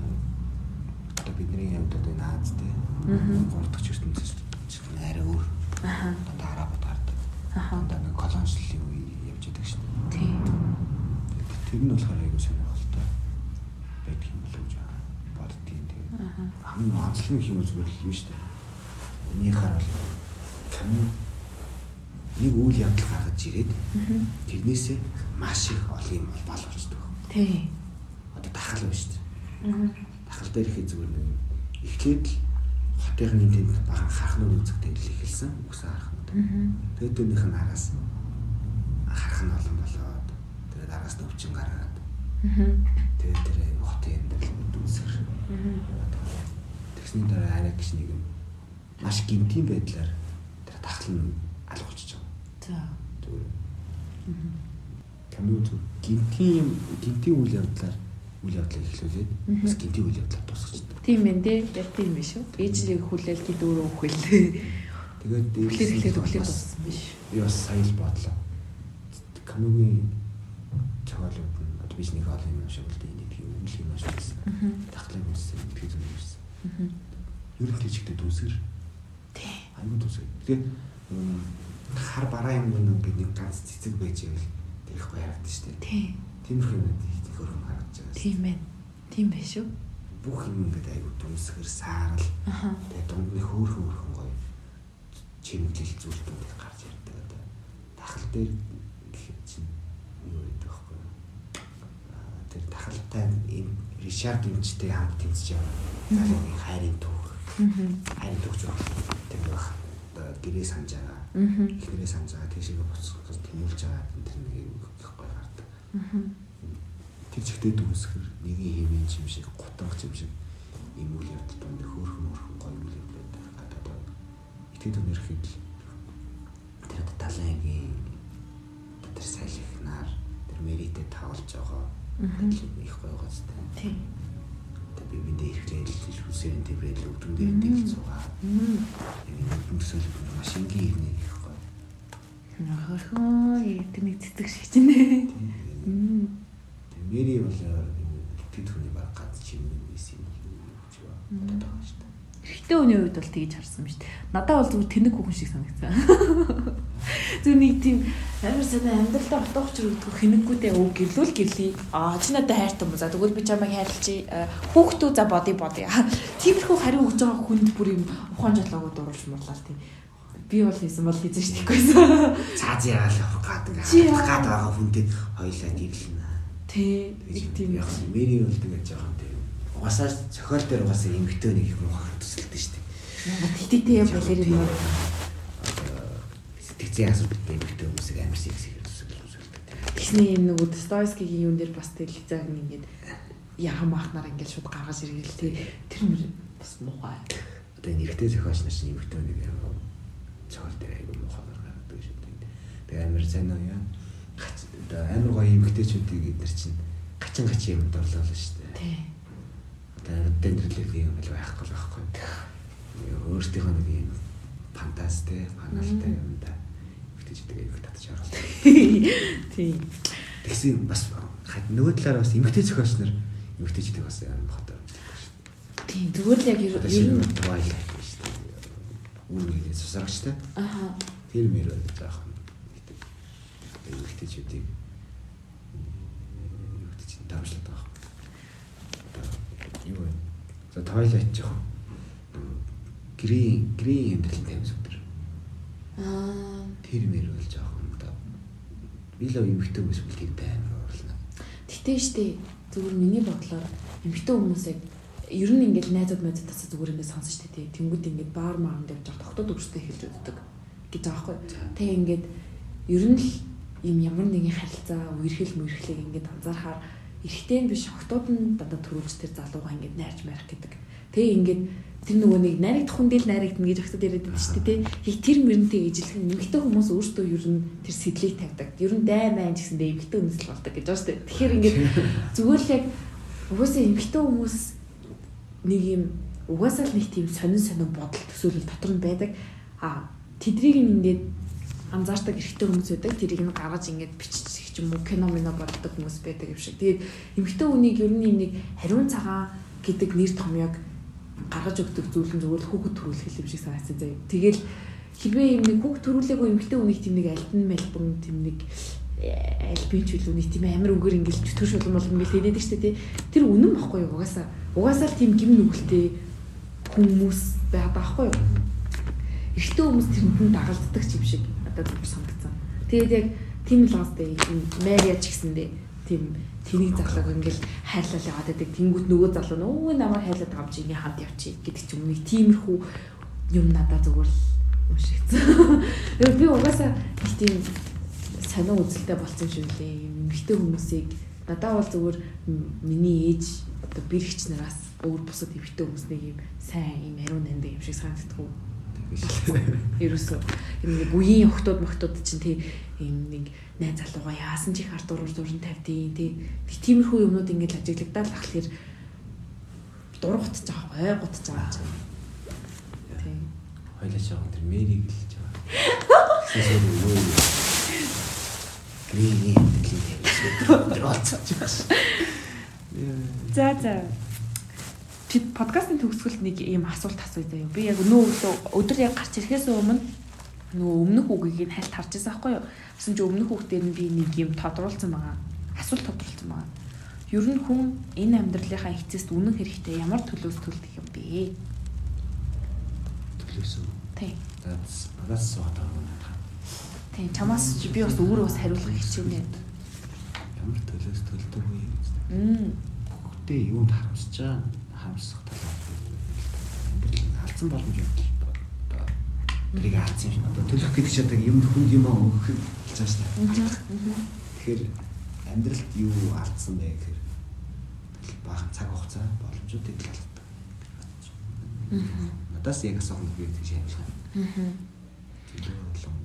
одоо бидний явд одоо энэ Азтэй гурдах ертөнцөөс ч арай өөр. Аха. Одоо. Аха. Одоо нэг колоничлын үе явж байдаг шүү дээ. Тийм. Тэр нь болохоор айгүй сонирхолтой байдаг юм болов гэж боддгийн тэгээд Аха. хамгийн онцлог юм зүгээр л юм шүү дээ. Үнийхээр бол камин нэг үйл явдал гаргаж ирээд тэрнээсээ маш их олон юм бол болчихдог. Тийм. Одоо дахал байна шүү дээ. Аха. Дахал дээр ихэд зүгээр нэг эхлээд л хотынхны тэнд бахан харахнууд үзэгтэй л эхэлсэн. Үгсэн харахнууд. Тэгээд түүнийх нь араас харах нь олон болоод тэгээд араас нь өвчин гаргаад Аха. тэгээд тэр хотын амьдрал дүнсгэр. Тэгсний дараа арай гэж нэг юм маш гинтийн байдлаар тэр дахал нь алгуулчих жоо. За. Зүгээр. Камиу зүг гинтийн гинтийн үйл явдлаар үйл явдлыг эхлүүлээд бас гинтийн үйл явдлаар дуусчихдаг. Тийм ээ. Яг тийм биш үү? Ээжлийг хүлээл хэд өөрөө үхэлээ. Тэгээд Хүлээл эхлээд үхлээд дууссан биш. би бас сая л бодлоо. Камиугийн цогцолууд нь одоо биш нэг олон юм шиг л дээ нэг юм үйл юм шиг байсан. Таглаг үссэн, итгэж зүг үссэн. Ер нь тийчгдээ дүүсгэр Тий. аюу дүүсгэр. Тэгээд м, хар бараа юм нэг нэг ганц цэцэг байж ивэл тэрх байгаад штэ. Тий. Тиймэрхүү юм их хөрхөн харагдаж байгаа. Тийм ээ. Тийм биш үү? Бүх юм ингээд аюу дүүсгэр саарал Аха. тэгээд дунд нь хөөхөн хөөхөн гоё чимэглэл зүйлтүүд гарч ирдэг. Одоо тахал дээр гэхэд чинь юу гэдэг вэ? Хөөе тэр тахалтай им Ришард эмчтэй хамт тэмцэж байгаа залуугийн хайрын түүх. Хайрын түүх тэр байх. Одоо гэрээ санаж байгаа. Мгм. ихнэрээ санаж байгаа. Тийшээ буцах тэмүүлж байгаа тэр нэг юм гоё гардаг. Тэр чигтээ дүүсгэр нэгin хэмээн юм шиг гутанх юм шиг юм үйл явдал донд хөөрхөн хөөрхөн итгэж өнөрхэд тэр одоо талангийн тэр салхинаар тэр мэритэй тавлж байгаа. Их гоё гоцтой Тийм. тэр бибиндээ ирэхлээр л хүсэрэн тэврэл өвдөн дээр дэглэж байгаа Мм. өмсөл машингийн ирнэ их гоё Хөрхөө тэрний цэцэг шиг чинь нэ. Мм. тэр мэри бол тэд хүний баг гад чимэн байсан юм гэж бодоод байгаа. Шүү Эрэгтэй хүний хувьд бол тэгж харсан биз дээ. Надад бол зүгээр тэнэг хүүхэн шиг санагдсан. Зүгээр нэг тийм амар санаа амьдралдаа утгач өгдөг хинэггүйтэй өг гэрлүүл гэрлээ. Аа чи надад хайртай юм? За тэгвэл би чамайг хайрлчих. Хүүхдүү за боди боди. Тиймэрхүү хариу өгж байгаа хүнд бүр юм ухаан жолоогоо дуруулж мурлаа тийм. Би бол хийсэн бол хийж штийггүйсэн. цааз яагаал авах гад ингээд гад байгаа хүнтэй хоёлаа гэрлэнэ Тэ тийм яг мэри бол тэгээд жоохон тийм угаасаа цохиол дээр угаасаа эмгтөө нэг их муухай төсөлдөг шүү дээ тэттэй юм балерин юм. сэтгцийн асуудалтай эмгтөө хүмүүсийг амар тийм Тэгсний юм нэг Достоевскигийн юун дээр бас телевизаг ингээд яхан махнаар ингээд шууд гаргаж иргээл тий. Тэр мөр бас муухай. одоо энэ эрэгтэй зохиолч нар чинь эмгтөө нэг амар цохиол дээр айгүй муухай гаргадаг шүү дээ тэгээд амар сайн уу яа Гач одоо амар гоё эмгтээчүүдийг эдгээр чинь гачин гачин юмд орлоо шүү дээ Тий. Одоо дендэрлэлийн юм л байхгүй байхгүй өөртөөхөө нэг юм фантастэй фаналтай юм да эмгтээчүүдийг айгүй татаж оруулдаг Тий. Тэгсэн бас нөгөө талаар бас эмгтэй зохиолч нар эмгтэйчдэг бас амар хотоор мэддэг шүү Тий. Зүгээр л яг ер нь твайл шүү дээ. Үүнийг сусрагчтай. аха Тэр мэр бол заах юм. Эмгтэйчүүдийг эмгтэйчд дамжлаад байгаа. Юу вэ? За твайлайт жоох грин грин амьдралтай юм сүтэр. аа Тэр мэр бол жоох юм да. Би л эмгтэй хүмүүс бол тэр баймар орлоо. Гэтэ штэ зүгээр миний бодлоор эмэгтэй хүмүүсээ ер нь ингээд найзууд найзууд тасаа зүгээр ингээд сонсож штэ тий. Тэнгүүд ингээд баар маанд явж байгаа тогтод өвчтэй хэлж өгдөг гэж байгаа байхгүй. Тэг ингээд ер нь л юм ямар нэгэн харилцаа үерхэл мөрхлийг ингээд анзаархаар эрэгтэй нь биш октод нь дандаа төрүүлж тэр залууга ингээд найрч марих гэдэг. Тэг ингээд тэр нөгөө нэг найрагдах хүн дээр найрагдана гэж өгсөд яриад байдаг шүү дээ. Яг тэр мөрөнтэй ижилхэн эмэгтэй хүмүүс өөрсдөө ер нь тэр сэтлийг тавьдаг. Ер нь дай майн гэсэн дээ эмэгтэй хүмүүс л болдог гэж байна шүү дээ. Тэгэхээр ингээд зүгээр л яг угаасаа эмэгтэй хүмүүс нэг юм угаасаа л нэг тийм сонин сонин бодол төсөөлөл дотор нь байдаг. А тэдрийг ингээд анзаардаг эрэгтэй хүмүүс байдаг. Тэрийг нь гаргаж ингээд бичих ч юм уу кино мино боддог хүмүүс байдаг юм шиг. Тэгээд эмэгтэй хүнийг ер нь юм нэг хариун цагаан гэдэг нэр томьёог гаргаж өгдөг зүйл нь л хүүхэд төрүүлэх юм шиг санагдсан заяа. Тэгэл хэрвээ юм нэг хүүхэд төрүүлээгүй эмэгтэй хүнийг тийм нэг альтан мэлбэн тийм нэг альбин ч үлүүний тийм амар үгээр ингээл чөтгөр шулан болгон ингээл хэлээд штэ тий. Тэр үнэн баггүй юу угаасаа. Угаасаа л тийм гим нүгэлтэй хүмүүс байдаг байхгүй юу? Эхтэн хүмүүс тэрэнд нь дагалддаг юм шиг надад зүгээр санагдсан. Тэгээд яг тийм л гастай Мария ч гэсэндээ тийм тэнийг залууг ингээл хайрлал яваад байдаг. Тэнгүүт нөгөө залуу нөө намайг хайрлаад байгаа чи ингээ хамт явчих гэдэг ч юм нэг тиймэрхүү юм надад зүгээр л уншигдсан. Би угаасаа их тийм сонио үзэлтэй болсон юм шиг лээ. Эмэгтэй хүмүүсийг надад бол зүгээр миний ээж одоо бэрхч нараас өөр бусад эмэгтэй хүмүүсний юм сайн юм ариун нандаа юм шиг санагддаг. Ерөөсөө юм нэг үеийн охтууд мохтууд чинь тий юм нэг найз залууга яасан ч их ард дуруур дуран тавьдیں۔ тий. Тиймэрхүү юмнууд ингээд ажиглагдаад ахлахээр дургутж байгаа ой гутж байгаа юм. Тий. Хойлооч байгаа тэр мэрийг л гэж байгаа. Эсвэл юу юу. Грийн дэлхийд тэр болцооч байна. За за. Подкастын төгсгөлд нэг ийм асуулт асууя заяа. Би яг нөө өдөр яг гарч ирэхээс өмнө нөө өмнөх үгийг нь хальт харж байсан байхгүй юу? Гэсэн чи өмнөх үг дээр нь би нэг юм тодруулсан байгаа. Асуулт тодруулсан байгаа. Ер нь хүн энэ амьдралынхаа эцэст үнэн хэрэгтэй ямар төлөөс төлдөг юм бэ? Төлөөс үү? Тий. That's that's so hard. Тий, чамаас чи би бас өөрөө бас хариулах хичээнэ. Ямар төлөөс төлдөг вэ? Мм. Бүгдээ юунд харамсаж байгаа харамсах талаар алдсан боломж юм. Тэрийг алдсан юм. Одоо төлөх гэдэг чинь одоо юм хүнд юм өгөх гэж байна. Тэгэхээр амьдралд юу алдсан бэ гэхээр баахан цаг хугацаа боломжуудыг л алддаг. Надаас яг асуух нь би тийш юм шиг. Аа. Тэр болон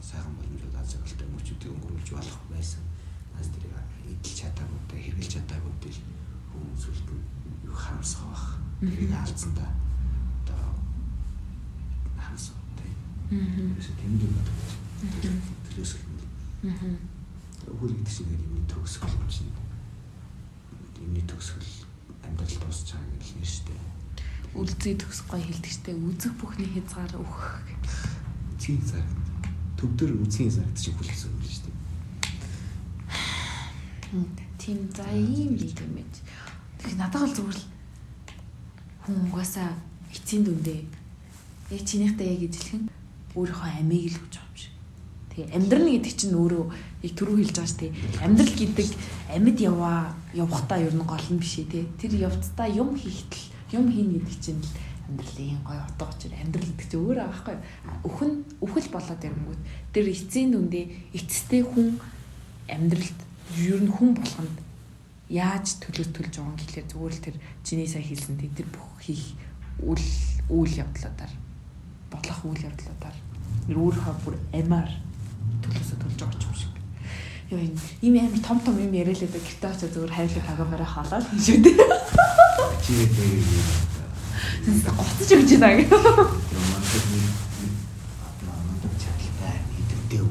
сайхан боломжууд аз жаргалтай мөчүүдийг өнгөрүүлж болох байсан. Нас тэрийг эдэлж чадаагүй, хэрэгжилж чадаагүй хүмүүс үлд нь юу харамсах бах. Тэрийг алдсан да. Одоо харамсах тийм. Аа. Тэрээс тэнд юм байна. Тэрээс Аа. хөл гэдэг чинь юм төгсгөл юм чинь. Юмний төгсгөл амьдрал дуусч байгаа юм шүү дээ. Үлзий төгсөхгүй хэлдэгчтэй үзэх бүхний хязгаар өгөх. Үсгийн цаг төвдөр үсгийн цаг чинь хүлээсэн юм дээ. Тийм за ийм нэг юм байж. Тэгэхээр надад бол зүгээр л хүн угаасаа эцсийн дүндээ яг чинийхтэй яг ижилхэн өөрийнхөө амийг л хүч авч. Тэгээ амьдрал гэдэг чинь өөрөө яг түрүү хэлж байгаа шүү дээ. Амьдрал гэдэг амьд яваа явахтаа ер нь гол нь биш ээ тий. Тэр явцдаа юм хийхтэл юм хийн гэдэг чинь л амьдралын гой утга учир амьдрал гэдэг чинь өөрөө аахгүй. Өхөн өхөл болоод ирэнгүүт тэр эцсийн дүндээ эцэстэй хүн амьдралд ер нь хүн болгонд яаж төлөөс төлж байгаа юм гэхлээр зүгээр л тэр чиний сая хэлсэн тэр бүх хийх үйл үйл явдлуудаар бодлох үйл явдлуудаар нэр өөрийнхөө бүр амаар төлөөсөө төлж байгаа юм шиг. Яа энэ ийм амар том том юм яриа л байдаг гэртээ очиж зүгээр хайрлах хагаамаараа халаад юм шүү дээ. Чигээ дээр юм. Гоцож өгч байна гэх.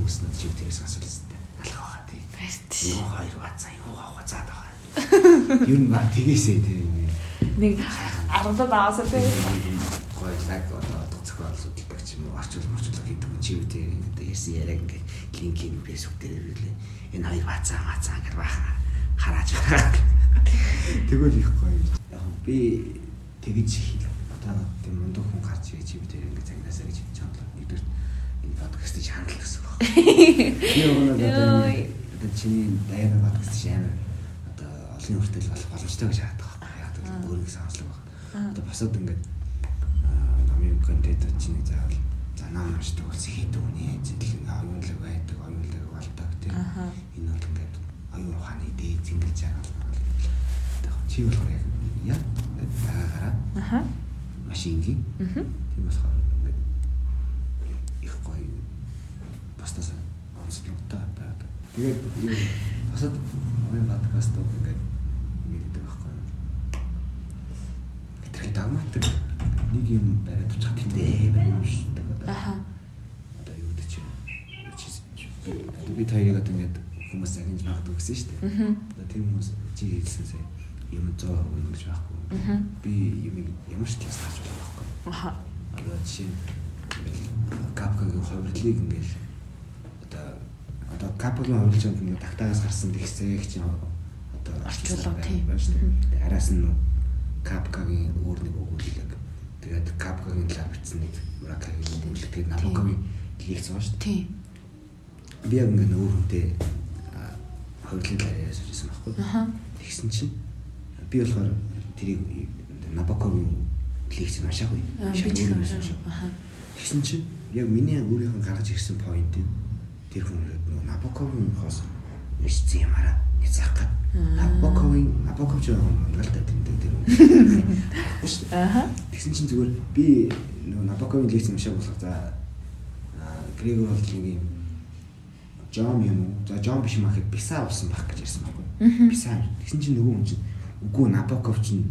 үүснэ чи тэрээс асуулсан. Алгаа байгаа тий. Юу хоёр бацаа юу авах заад байгаа. Юу наа тэгээсээ тий. Нэг аргадад аваасаа тий. Гоё лаг одоо зохиол судалдаг ч юм уу орчуул гэдэг чи тий. Одоо ярьсан яриаг ингээ линкийн фэйсбુક дээр ирлээ. Энэ хоёр бацаа бацаа гэр баха харааж байгаа. Тэгвэл их гоё. Яг би тэгэж хэл одоо тийм мундаг хүн гарч ирээ чи бид ингээ загнаасаа гэж хэлж байгаа. Нэгдүгээр энэ подкастыг хандлах гэсэн баг. Би өөрөө одоо одоо чиний дайраа подкаст шаамар одоо олон хүртэл болох боломжтой гэж хаадаг байхгүй. Яг л өөрийн санслаг байна. Одоо босоод ингээд намын контент чинь заавал нам уншдаг болсон хийдэг үний зэтлэг оюунлаг байдаг, оюунлаг болдог тийм. Энэ бол ингээд оюун ухааны дээд зингэлж байгаа. Чи болохоор яг яа байгаараа Аха. машингийн Мгм. тийм болохоор ингээд их гоё бастаас онцлогтой байдаг. Тэгээд юу босод мөн подкаст ингээд мэддэг байхгүй. Тэр дагматик нэг юм бариад тэмдэг байна юм шүү дээ. Аха. Одоо юу гэдэг чинь би таяг одоо ингээд хүмүүс агнж магадгүй гэсэн шүү дээ. Одоо тийм хүмүүс чи хэлсэн сая юм 100% үнэн гэж байхгүй. Би юм ямар ч тааж байгаа байхгүй. Аха. Одоо нь капкагийн хувирлыг ингээд одоо одоо капкагийн хувирлж ингээд тагтаагаас гарсан тэгсээ их чинь одоо Орчуулга, тийм. байна шүү дээ. Араас нь капкагийн өөр нэг өгүүлэг. Тэгээд капкагийн лав бичсэн нэг муракагийн өгүүлэг. Тэгээд набокогийн лекц байгаа шүү дээ. Тийм. Би яг ингээд өөр хүнтэй талаар яриасан байсан байхгүй. Аха. Тэгсэн чинь би болохоор тэрийг Набоковын лекц уншаагүй. Аа. Аха. Тэгсэн чинь яг миний өөрийнх нь гаргаж ирсэн point юм. Тэр хүн нөгөө Набоковын хоос нэрсэн юм араа. Гад. Набоковын Набоков ч юм галтай тэмдэг тэр. Аха. Тэгсэн чинь зүгээр би нөгөө Набоковын лекц уншааг болох за Грегор юм Жом юм уу? За Жом биш маа гэхэд Биса болсон баг гэж ярьсан байхгүй. Биса. Тэгсэн чинь нөгөө хүн чинь үгүй Набоков чинь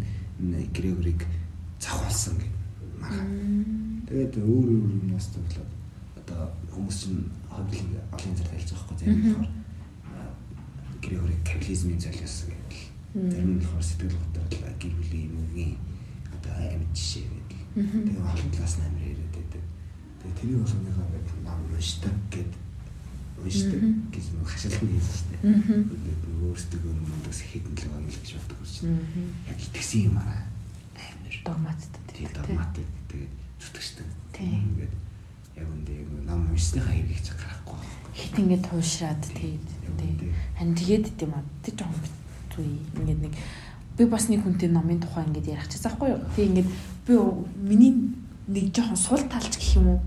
Грегорыг завхуулсан гэх мага. Тэгээд өөр өөр юмнаас тоглоод одоо хүмүүс чинь хоббиг олон зэрэг хэлж байгаа байхгүй. Зарим болохоор Грегорыг капитализмын золиосон гэдэг. Зарим нь болохоор сэтгэл готрол гэр бүлийн юмгийн одоо амьд жишээ гэдэг. Тэгээд олон талаас нь амар яриад байдаг. Тэгээд тэрийг бас өнөөхөө ингээд нам уншдаг гэдэг уншдаг гэж нэг хашаалтны хийсэн шүү дээ. Өөрсдөө өмнөөс хэдэн л байгаа гэж боддог учраас яг итгэсэн юм аа амар догматтай. Тэгээд догматтай тэгээд зүтгэжтэй. Ингээд яг үндэ нам уншсныхаа хэргийг ч гарахгүй. Хит ингээд туушраад тэгээд харин тэгээд тийм аа. Тэр жоохон битгүй. Ингээд нэг би бас нэг хүнтэй номын тухай ингээд ярих чаас аахгүй юу. Тэг ингээд би миний нэг жоохон сул талч гэх юм уу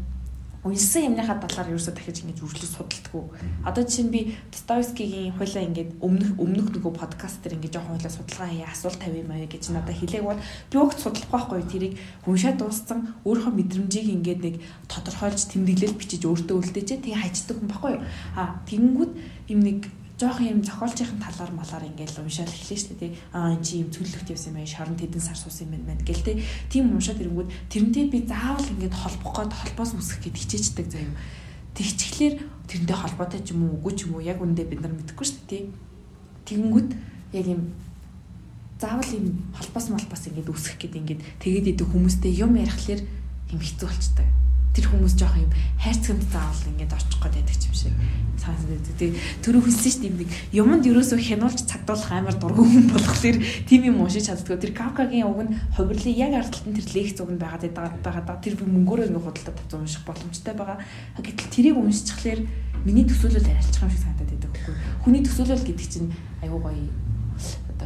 уншсан юмныхаа талаар ерөөсөө дахиж ингэж үргэлж судалдаггүй. Одоо жишээ нь би Достоевскигийн хуйлаа ингээд өмнөх өмнөх нөгөө подкаст дээр ингээд жоохон хуйлаа судалгаа хийе асуулт тавь юм аа гэж надад хэлээг бол би өгч судлахгүй байхгүй тэрийг уншаад дууссан өөрийнхөө мэдрэмжийг ингээд нэг тодорхойлж тэмдэглэл бичиж өөртөө үлдээчээ тэгээ хайчдаг хүн байхгүй юу. А тэгэнгүүт юм нэг жоох юм зохиолчийн талаар малаар ингээл уншаал эхлэв шүү дээ. Аа эн чи юм цөлөгт явсан юм байна. Шоронд хэдэн сар суусан юм байна гэл тэ. Тийм уншаад ирэнгүүт тэрнтэй би заавал ингээд холбох гээд холбоос үсгэх гээд хичээждэг заяа. Тэгчхлээр тэрнтэй холбоотой ч юм уу үгүй ч юм уу яг үндэ бид нар мэдэхгүй шүү дээ. Тэгэнгүүт яг юм заавал юм холбоос молбоос ингээд үсгэх гээд ингээд тэгээд идэх хүмүүстэй юм ярихлаар юм хэцүү болчтой тэр хүмүүс жоох юм хайрцагт заавал ингээд очих гээд байдаг юм шиг цаас байдаг. Тэгээ түрүү хэлсэн шүү дээ нэг юмд ерөөсөө хянуулж цагдуулах амар дургүй хүн болохоор тийм юм уншиж чаддгүй. Тэр Кавкагийн уг нь хувирлын яг ард талд тэр лекц уг нь байгаад байгаа. Тэр би мөнгөөрөө ингээ худалдаа тавьсан унших боломжтой байгаа. Гэтэл тэрийг уншчихлаар миний төсөөлөл арилчих юм шиг санагдаад байдаг байхгүй. Хүний төсөөлөл гэдэг чинь аюу гоё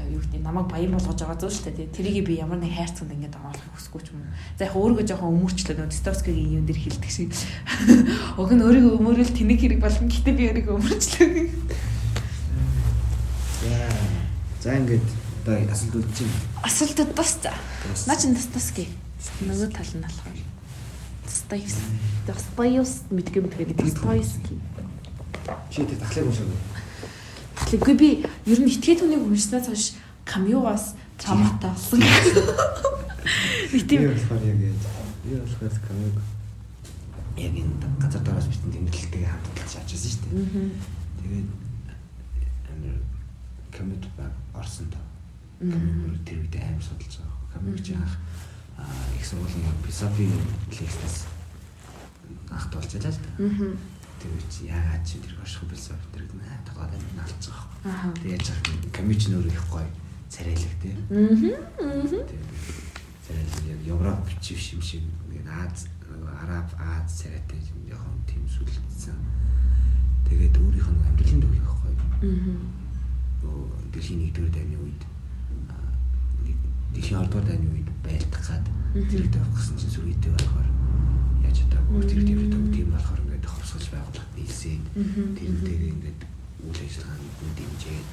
юу гэдэг намайг баян болгож байгаа зүйл шүү дээ. Тэрийг би ямар нэг хайрцагт ингээд оруулах хүсэхгүй ч юм уу. За яг өөрийгөө жоохон өмөрчлөө нөө Достоевскигийн юм дээр хэлдэг шиг. Уг нь өөрийгөө өмөрөл тэнэг хэрэг болно. Гэтэ би өөрийгөө өмөрчлөө. За ингээд одоо асуулт байна. Асуултууд бас за. Наа чин Достоевский. Нөгөө тал нь болохоор. Достоевский. Достоевский мэдгүй мэдгүй гэдэг Достоевский. Чи тэр тахлыг уншаагүй. Тэгэхгүй би ер нь этгээд хүнийг уншснаас хойш камьюгаас травматай болсон. Нэг тийм болохоор яг би болохоор камьюг яг энэ газар доороос битэн тэмдэглэлтэйгээ хамтдаж авчихсан шүү дээ. Тэгээд амир камьюд баг орсон тоо. Тэр үед аим судалж байгаа. Чи анх их сургуулийн философи лекцээс анх болж байлаа л да тэр үчи яагаад чи тэр орших билсэн тэр наа толгойд амин алцсан аа тэгээд яг комич нөр их гоё. Царайлаг тий. Аа царайлаг яг европ чив шим шиг нэг Аз араб Аз царайтай юм жоохон тэмсүүлсэн тэгээд өөрийнх нь амьдралын төв их гоё аа дэлхийн нэгдүгээр дайны үед дэлхийн олдор дайны үед байлдах гад зэрэг тавих гэсэн чинь сүргэтэй болохоор яаж одоо өөр зэрэг тавих гэдэг тийм болохоор ингээд ховсгож байгуулах нийлсээд тэрнтэйгээ ингээд үйл ажиллагаанд дэмжээд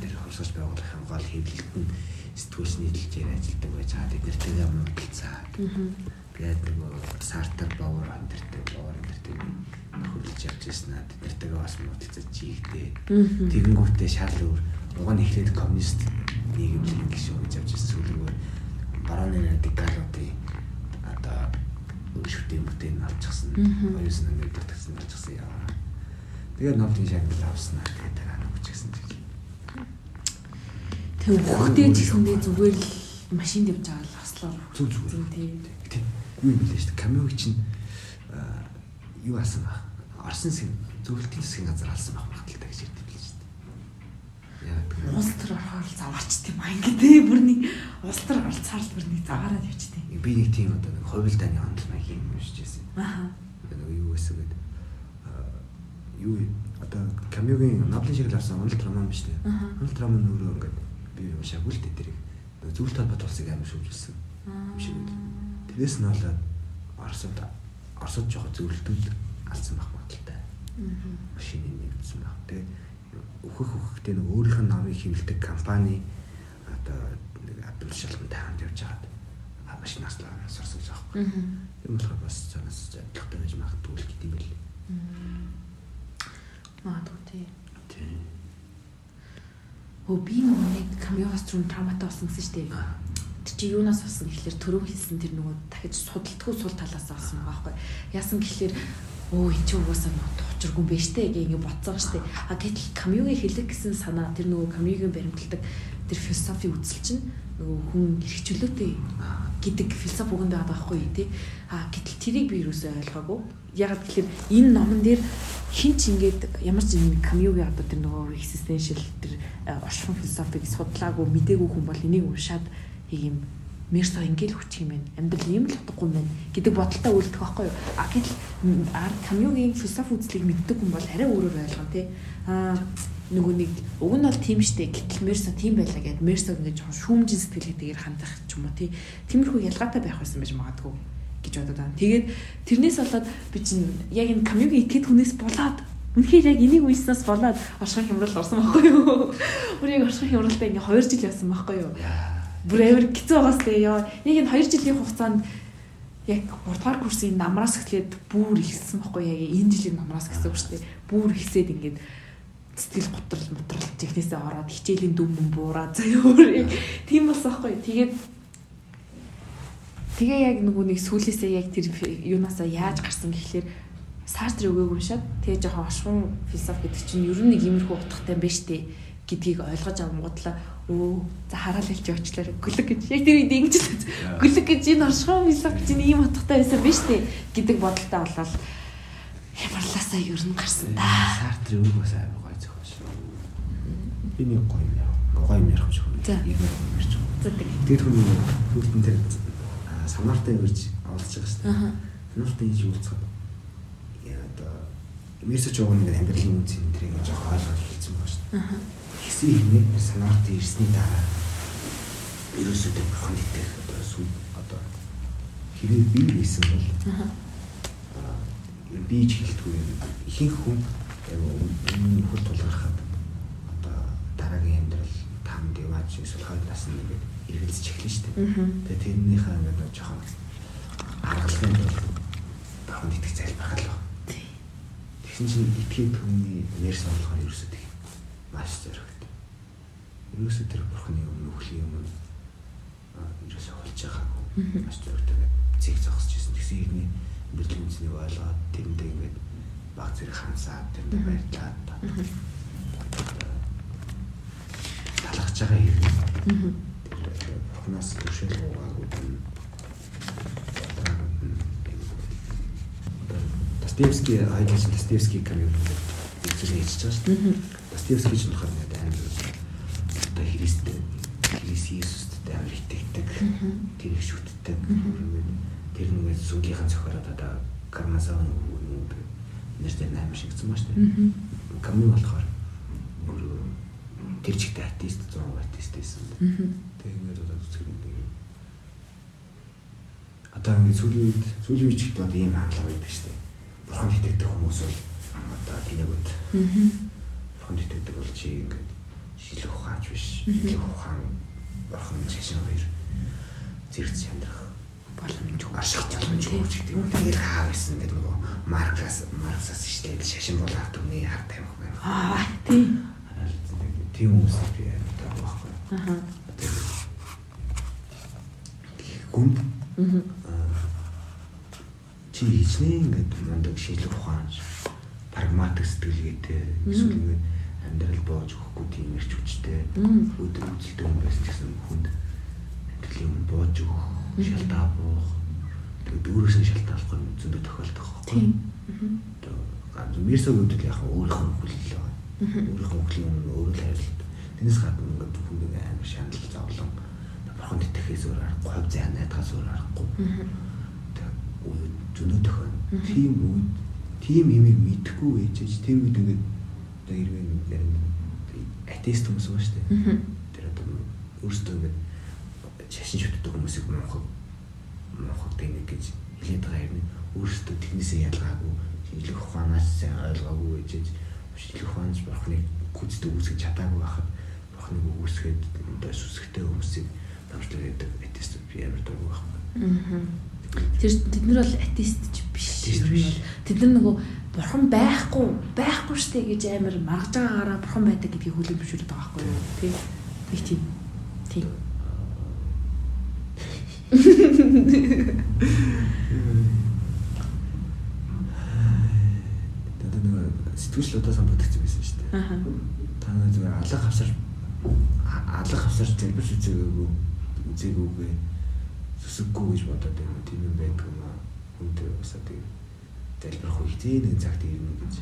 тэр хурсгаж байгуулахын гол хэвлэлт нь сэтгүүлч нийтлэлээр ажилладаг байж хаад эднэртэйгээ муудалцаад тэгээд нөгөө сартар бовор өндөртэй бовор өндөртэй хөлж явж ирсэн аа. Эднэртэйгээ бас муудалцаж чийгдээ тэгэнгүүтээ шал өөр. Уг нь эхлээд коммунист нийгэмлэг гişүү гэж явж ирсэн. Сүүлрүүгээр барууны радикалуудын шүтэн бүтээн авчихсан хоёрс нэг дутагдсан авчихсан яа Тэгээд ноотын шагнал авснаа тэгээд дараа нь үчигсэн гэж. Тэг хөхтэй ч гэсэндээ зүгээр л машин дэвж байгаа л хослоор зүг зүгээр. Тийм. Юу юм бэлээ шүү дээ. Камиог чинь юу асан баг. Орсон хэсэг зөвлөлтийн засгийн газар алсан баг багталтай гэж ярьдаг билээ шүү дээ. Яа уус төр орохоор заваарч тийм аа ингэдэй бүр нэг уус төр заваараад явчихдээ. Би нэг тийм одоо нэг хувилдааны ондол маягийн юм шижсэн. Аа. Нэг юу гэсэн гэдэг юу одоо камиогийн Наполи шиг л авсан уналт роман биш үү? Уналт роман өөрөө ингээд би уушаагүй л тэрийг. Зөвлөлт холбоот улсыг амар шүүжүүлсэн юм шиг үү. Тэрээс нь болоод Оросд Оросд жоохон зөвлөлтүүд алдсан байх магадaltaй. Машины нэгдсэн баг. Тэгээд өөхөх өөхтэй нэг өөрийнх нь намыг хэмэлдэг компани одоо нэг шалган тайванд явж байгаад машинаас л сурсан гэж байна байхгүй. Тийм болохоор бас цаанаас адилхан байж магадгүй л гэдэг юм бэл. Магадгүй тий. Тийм. Өө би нэг камиоос руу травматай болсон гэсэн шүү дээ. Тэр чи юунаас болсон гэхэлэр төрөө хэлсэн тэр нөгөө дахиж судалдаггүй сул талаас болсон байгаа байхгүй. Яасан гэхэлэр өө эн чи угаасаа нөгөө учиргүй юм байна штэ гэх ингэ бодсон штэ. А гэтэл камиугийн хэлэг гэсэн санаа тэр нөгөө камиугийн баримталдаг тэр философи үзэл чинь нөгөө хүн эрхчлөөтэй гэдэг философи үгэнд байгаа байхгүй тий. А гэтэл тэрийг би юусоо ойлгоогүй. Ягаад гэхээр энэ номон дээр хин ч ингээд ямар ч нэг камиугийн одоо тэр нөгөө existential тэр оршихуй философиг судлаагүй мдээгүй хүн бол энийг уншаад ийм Мерсо ингээл хүчих юм байна. Амьдрал ийм л утгагүй юм байна гэдэг бодолтой үлдэх байхгүй юу? А гэтэл арт камьюгийн философи үзлийг мэддэг хүн бол арай өөрөөр ойлгоно тий. Аа нөгөө нэг уг нь бол тийм штэ гэтэл Мерсо тийм байлаа гэд Мерсо ингэж шүүмжин сэтгэлгээтэйгээр хандах ч юм уу тий. Тиймэрхүү ялгаатай байх байсан байж магадгүй гэж бодод байна. Тэгээд тэрнээс болоод би чинь яг энэ камьюгийн итгэд хүнээс болоод Үнэхээр яг энийг үйснээс болоод орших хямрал орсон байхгүй юу? Үрийг орших хямралтай ингээ 2 жил явсан байхгүй юу? бүр амар хэцүү байгаас тэгээ ёо. Нэг энэ 2 жилийн хугацаанд яг 3 дугаар курсын намраас эхлээд бүр ихсэн байхгүй яг энэ жилийн намраас гэсэн үг шүү дээ. Бүр ихсээд ингээд сэтгэл готрол мотрол технээсээ ороод хичээлийн дүм юм буураад заяа өөр тийм болсон байхгүй. Тэгээд тэгээ яг нөгөө нэг сүлээсээ яг тэр юунасаа яаж гарсан гэхлээр сартр өгөөг уншаад тэгээ жоохон ошгон философи гэдэг чинь ер нь нэг иймэрхүү утгатай юм шүү дээ гэдгийг ойлгож авангуудлаа өө за хараал хэлж явчлаа гүлэг гэж. Яг тэр үед ингэж гүлэг гэж энэ оршихуй философи энэ ийм утгатай байсан биз дээ гэдэг бодолтой болол хямарлаасаа ер нь гарсан да сартр өгөөг бас зохиож би нэг гоё юм яа гоё юм ярих гэж байна за. Тэгээд хүн хүүхдэн тэр санаартай үрж олж байгаа шүү дээ. Санаартай хийж уулзах яа одоо мессеж өгөх нэг амьдралын үнц энэ тэрийг жоох ойлгож хэлсэн байна шүү дээ. Гэсэн хэмээн санаарт ирсний дараа тэр бурхан итгэх одоо сүм одоо хэрэг би хийсэн бол аа би ч хэлдэггүй ихэнх хүн энэ хөл тулгархад дараагийн амьдрал танд яваач эсвэл хойд насны ингээд эргэлзэж эхэлнэ шүү дээ. Тэгээ тэрнийхээ ингээд жоохон аргалахын тулд бурхан итгэх залбирах л ба. Тэгсэн чинь итгэх хүний нэрс болохоор ерөөсөө тэг маш зэрэг ерөөсөө тэр бурхны өмнө өхлийн өмнө ерөөсөө холж байгаагүй. Маш зөрөгтэй зэг зогсож ирсэн. Тэгсэн ирний бэлтгэн үнцнийг ойлгоод тэрэндээ ингээд баг зэрэг хансаад тэрэндээ баярлаад талахж байгаа хэрэг. Тэр бурхнаас төшөөл уугаагүй Достоевский айлч Достоевский камер үзэл хийж байгаа шүү дээ. Достоевский ч нөхөр нэг амар одоо Христ Христ Иесуст амар итгэдэг. Тэр их шүтдэг. Тэр нэг сүнгийнхэн зохиороод одоо Кармазан нэртэй амар шигдсэн ба шүү дээ. Камин болохоор тэр чигтэй артист 100 артист байсан. Тэгээ ингээд одоо үзэх юм дээ. Одоо ингээд сүүлийн үед сүүлийн үед ч гэдэг одоо ийм хандлага байдаг шүү дээ. Бурхан итгэдэг хүмүүс бол одоо тэнэгүүд. Бурхан итгэдэг бол чи ингээд шилэх ухаанч биш. Шилэх ухаан бурхан цэшин хоёр зэрэгц хямдрах боломж ашиг боломж өгч гэдэг юм. Тэгээд хаа байсан гэдэг нөгөө Маркс Марксаас ишлээд шашин бол ард түмний ард тамхи байна. Аа тийм. Тийм хүмүүс би байдаг байхгүй. Аа. Гүнд чи хичнээн ингээд мундаг шилэх ухаанч прагматик сэтгэлгээтэй эсвэл ингээд амьдрал боож өгөхгүй тийм ирч хүчтэй өдөр үзэлтэй хүн байсан гэсэн хүнд амьдралын юм боож өгөх шалтаа буух тэгээд өөрөөс нь шалтгаалахгүй зөндөө тохиолдох байхгүй. Одоо ганц мэрсэг үүдэл яг өөрийнхөө хүлээл байгаа өөрийнхөө хүлийн өмнө өөрөө л хайрлалт тэрнээс гадна ингээд хүн нэг амар шаналл зовлон бурханд итгэхээс өөр аргагүй хав зай найдахаас өөр аргагүй. Тэгээд зөндөө тохиолно тийм үед тийм имийг мэдхгүй ээжэж тэр үед ингээд одоо хэрвээ атеист хүмүүс байна шүү дээ. Тэр одоо өөрсдөө ингээд шашин шүтдэг хүмүүсийг муухай муухай тэнэг гэж хэлээд байгаа юм. Өөрсдөө технээсээ ялгаагүй шинжлэх ухаанаас ойлгоогүй гэж ухаанч бурхныг гүйцэтгэх үүсгэж чадаагүй байхад бурхныг үүсгээд одоо сүсгтэй хүмүүсийг намжлаг гэдэг атеистууд би амар дургүй байхгүй. Тэр тэд нар бол атеист ч биш. Тэд нар нөгөө бурхан байхгүй байхгүй штэ гэж амар маргаж байгаагаараа бурхан байдаг гэдгийг зөвшөөрөд байгаа байхгүй юу? Тий. Нэг тийм. Тийм. Тэгээд нэг сэтгүүл удаа самбагдчихсан байсан шүү дээ. Аа. Та нар зүгээр алга хавсар алга хавсар залбирч үзээгүй үзээгүйгээ сүсэггүй гэж бодоод байна. Тийм юм байдаг юм аа. Хүнтэй усаа тийм залбирх үе тийм нэг цагт ирнэ гэж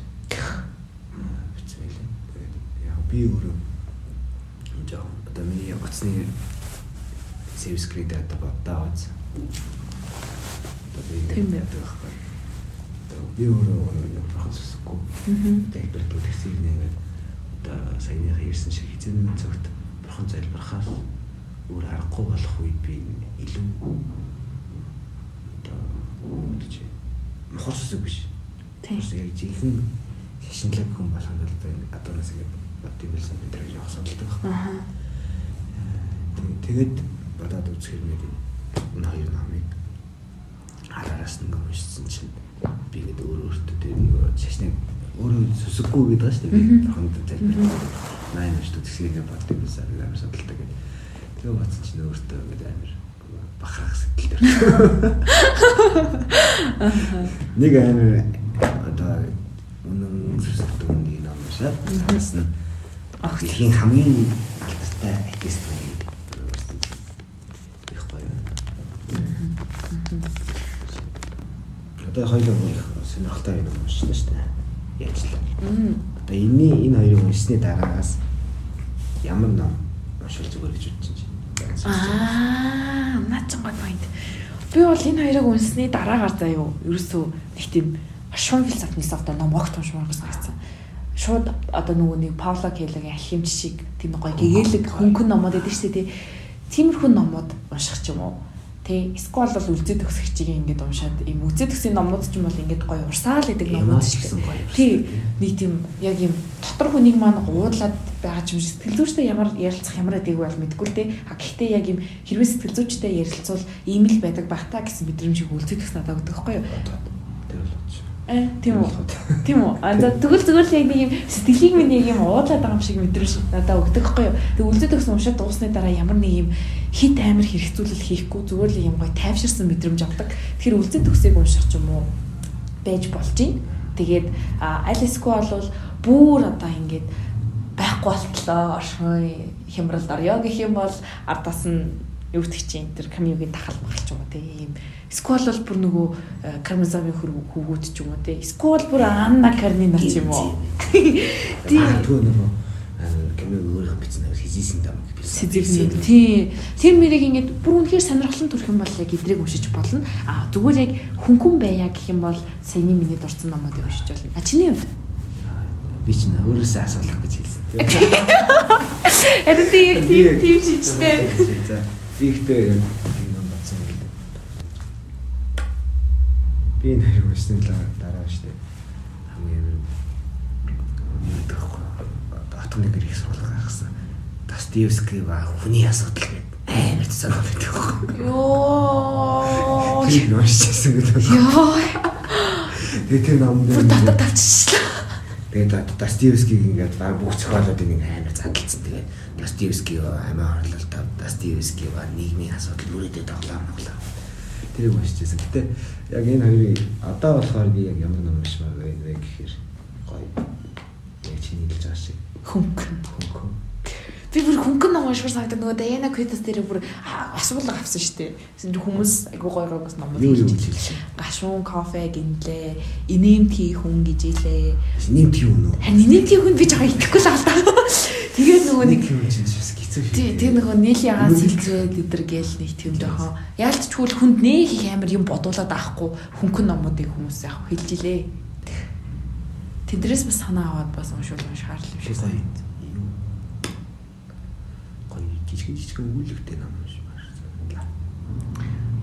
бичсэн. Тэгээд яг би өөрөө жаа одоо миний утасны сервис кредит одоо бодоо аваад. Тийм байх байхгүй. Би өөрөө нэг прохос сүсэхгүй. Залбирдаг гэсэн юм нэгээд одоо саяныхаа ирсэн шиг хизээний цагт бурхан залбирахаас өөр аргагүй болох үед би илүү одоо гэж мохор сүсэг биш. Тийм. Яг жинхэнэ шашинлаг хүн болох нь бол адуунаас ингэ бод юм байсан бид яг явах судалдаг байна. Аа. Тэгээд бодоод үзэхээр нэг энэ хоёр намыг хараараас нэг уншсан чинь би гэдэг өөр өөртөө тэр нэг өөрөө сүсэггүй гэдэг ба шүү дээ. Тохонд залбир. Найн шүү дээ тэгсээ бод юм байсан амар судалдаг гэдэг. Тэгээ бодсон чинь өөртөө ингэ амар бахарх сэтгэл төр. Нэг амар одоо үнэн сүсэгдэг нэг ном шээ. Бас нь ах тийм хамгийн алдартай артист байдаг. Их гоё. Одоо хоёул сонирхолтой юм уншсан шүү дээ. Л. Одоо энэний энэ хоёрыг уншсны дараагаас ямар ном уншвал зүгээр гэж бодчих чинь. Аа, наад чинь гол point. Би бол энэ хоёрыг унсны дараагаар заяа ерөөсөө нэг тийм шуун философи ном огт уншмаар гэсэн. Шууд одоо нөгөө нэг Пауло Келогийн алхимч шиг тийм гоё гэгээлэг хөнгөн номод байдаг шүү дээ. Тиймэрхүү номууд унших ч юм уу. Тэ эсвэл бол үлзий төгсөгчийг ингээд уншаад ийм үлзий төгсгийн номууд ч юм бол ингээд гоё урсаал гэдэг номууд шүү дээ. Тий нэг тийм яг юм дотор хүнийг маань уудлаад байгаа юм шиг сэтгэл зүйчтэй ямар ярилцах ямар байдгийг бол мэдгүй л дээ. А гэхдээ яг юм хэрвээ сэтгэл зүйчтэй ярилцвал ийм л байдаг байх та гэсэн мэдрэмжийг үлзий төгс надад өгдөг байхгүй юу? Тэр бол ч. Э тийм үү. Тийм үү. А за тэгвэл зүгээр л яг нэг юм сэтгэлийг минь яг юм уудлаад байгаа юм шиг мэдрэмж надад өгдөг байхгүй юу? Тэг үлдээд өгсөн уншаад дуусны дараа ямар нэг юм хит амир хэрэгцүүлэл хийхгүй зүгээр л юм гоё тайвширсан мэдрэмж авдаг. Тэгэхээр үлдээд өгсөйг унших ч юм уу байж болж байна. Тэгээд эсвэл бол бүр одоо ингээд байхгүй болтлоо хямралд орё гэх юм бол ардаас нь гэдэг чинь тэр камиугийн тахал багч юм уу тийм Сквал бол бүр нөгөө кармазамын хөвгүүд ч юм уу те. Сквал бүр Анна Карнина ч юм уу. Тийм. Түр нөгөө камиг өөрийнх бичсэн хийжсэн дам гэсэн. Сэзэгнүүд тий. Тэр мэрийг ингээд бүр үнэхээр сонирхолтой төрх юм бол яг эдрийг уншиж болно. А зүгээр яг хөнгөн байя гэх юм бол саяны миний дурдсан номуудыг уншиж болно. А чиний хувьд би ч нэ өөрөөсөө асуулах гэж хэлсэн. Тийм тийм тийм шийдтэй. За би ихтэй би энэ хэрэг уншны дараа штэ хамгийн мэдэх атомны гэр их сургууль гайхсан. Достоевский ба хүний асуудал гэдэг амар цаанаа байдаг. Йоо. Тэр уншижсэн гэдэг. Йоо. Тэгээ тэр ном дээр татад тавьчихлаа. Тэгээд Достоевскийг ингээд баг бүх зохиолуудыг ингээд амар задлцсан. Тэгээд Достоевский амиа орлол Достоевский ба нийгмийн асуудал үрээдээ тоглоом тоглоом тэрийг уншижсэн. Гэтэ яг энэ хоёрыг одоо болохоор би яг ямар ном уншмаар байна вэ гэхээр гоё. Яг чиний хэлж байгаа шиг хөнгөн хөнгөн. Би бүр хөнгөн ном уншмаар санагдав нөгөө Даяна Квитас дээр бүр асуулга авсан шүү дээ. Хүмүүс айгуу гоё гоё номууд хэлж Гашуун кофе гинлээ. Инэмтгий хүн гэж илээ. Инэмтгий хүн үү? Харин инэмтгий хүн би жаа итгэхгүй л аа. Тэгээд нөгөө нэг. Тий, тэр нөгөө нийлийн агаан сэлзээ гэдэр гээл нэг тийм дохоо. Яалтчгүй хүнд нэг их амар юм бодуулаад авахгүй хөнгөн номуудыг хүмүүс яг хэлж илээ. Тэдрээс бас санаа аваад бас уншуул уншаар л юм шиг гоё. Гоё жижиг жижиг өгүүлэгтэй ном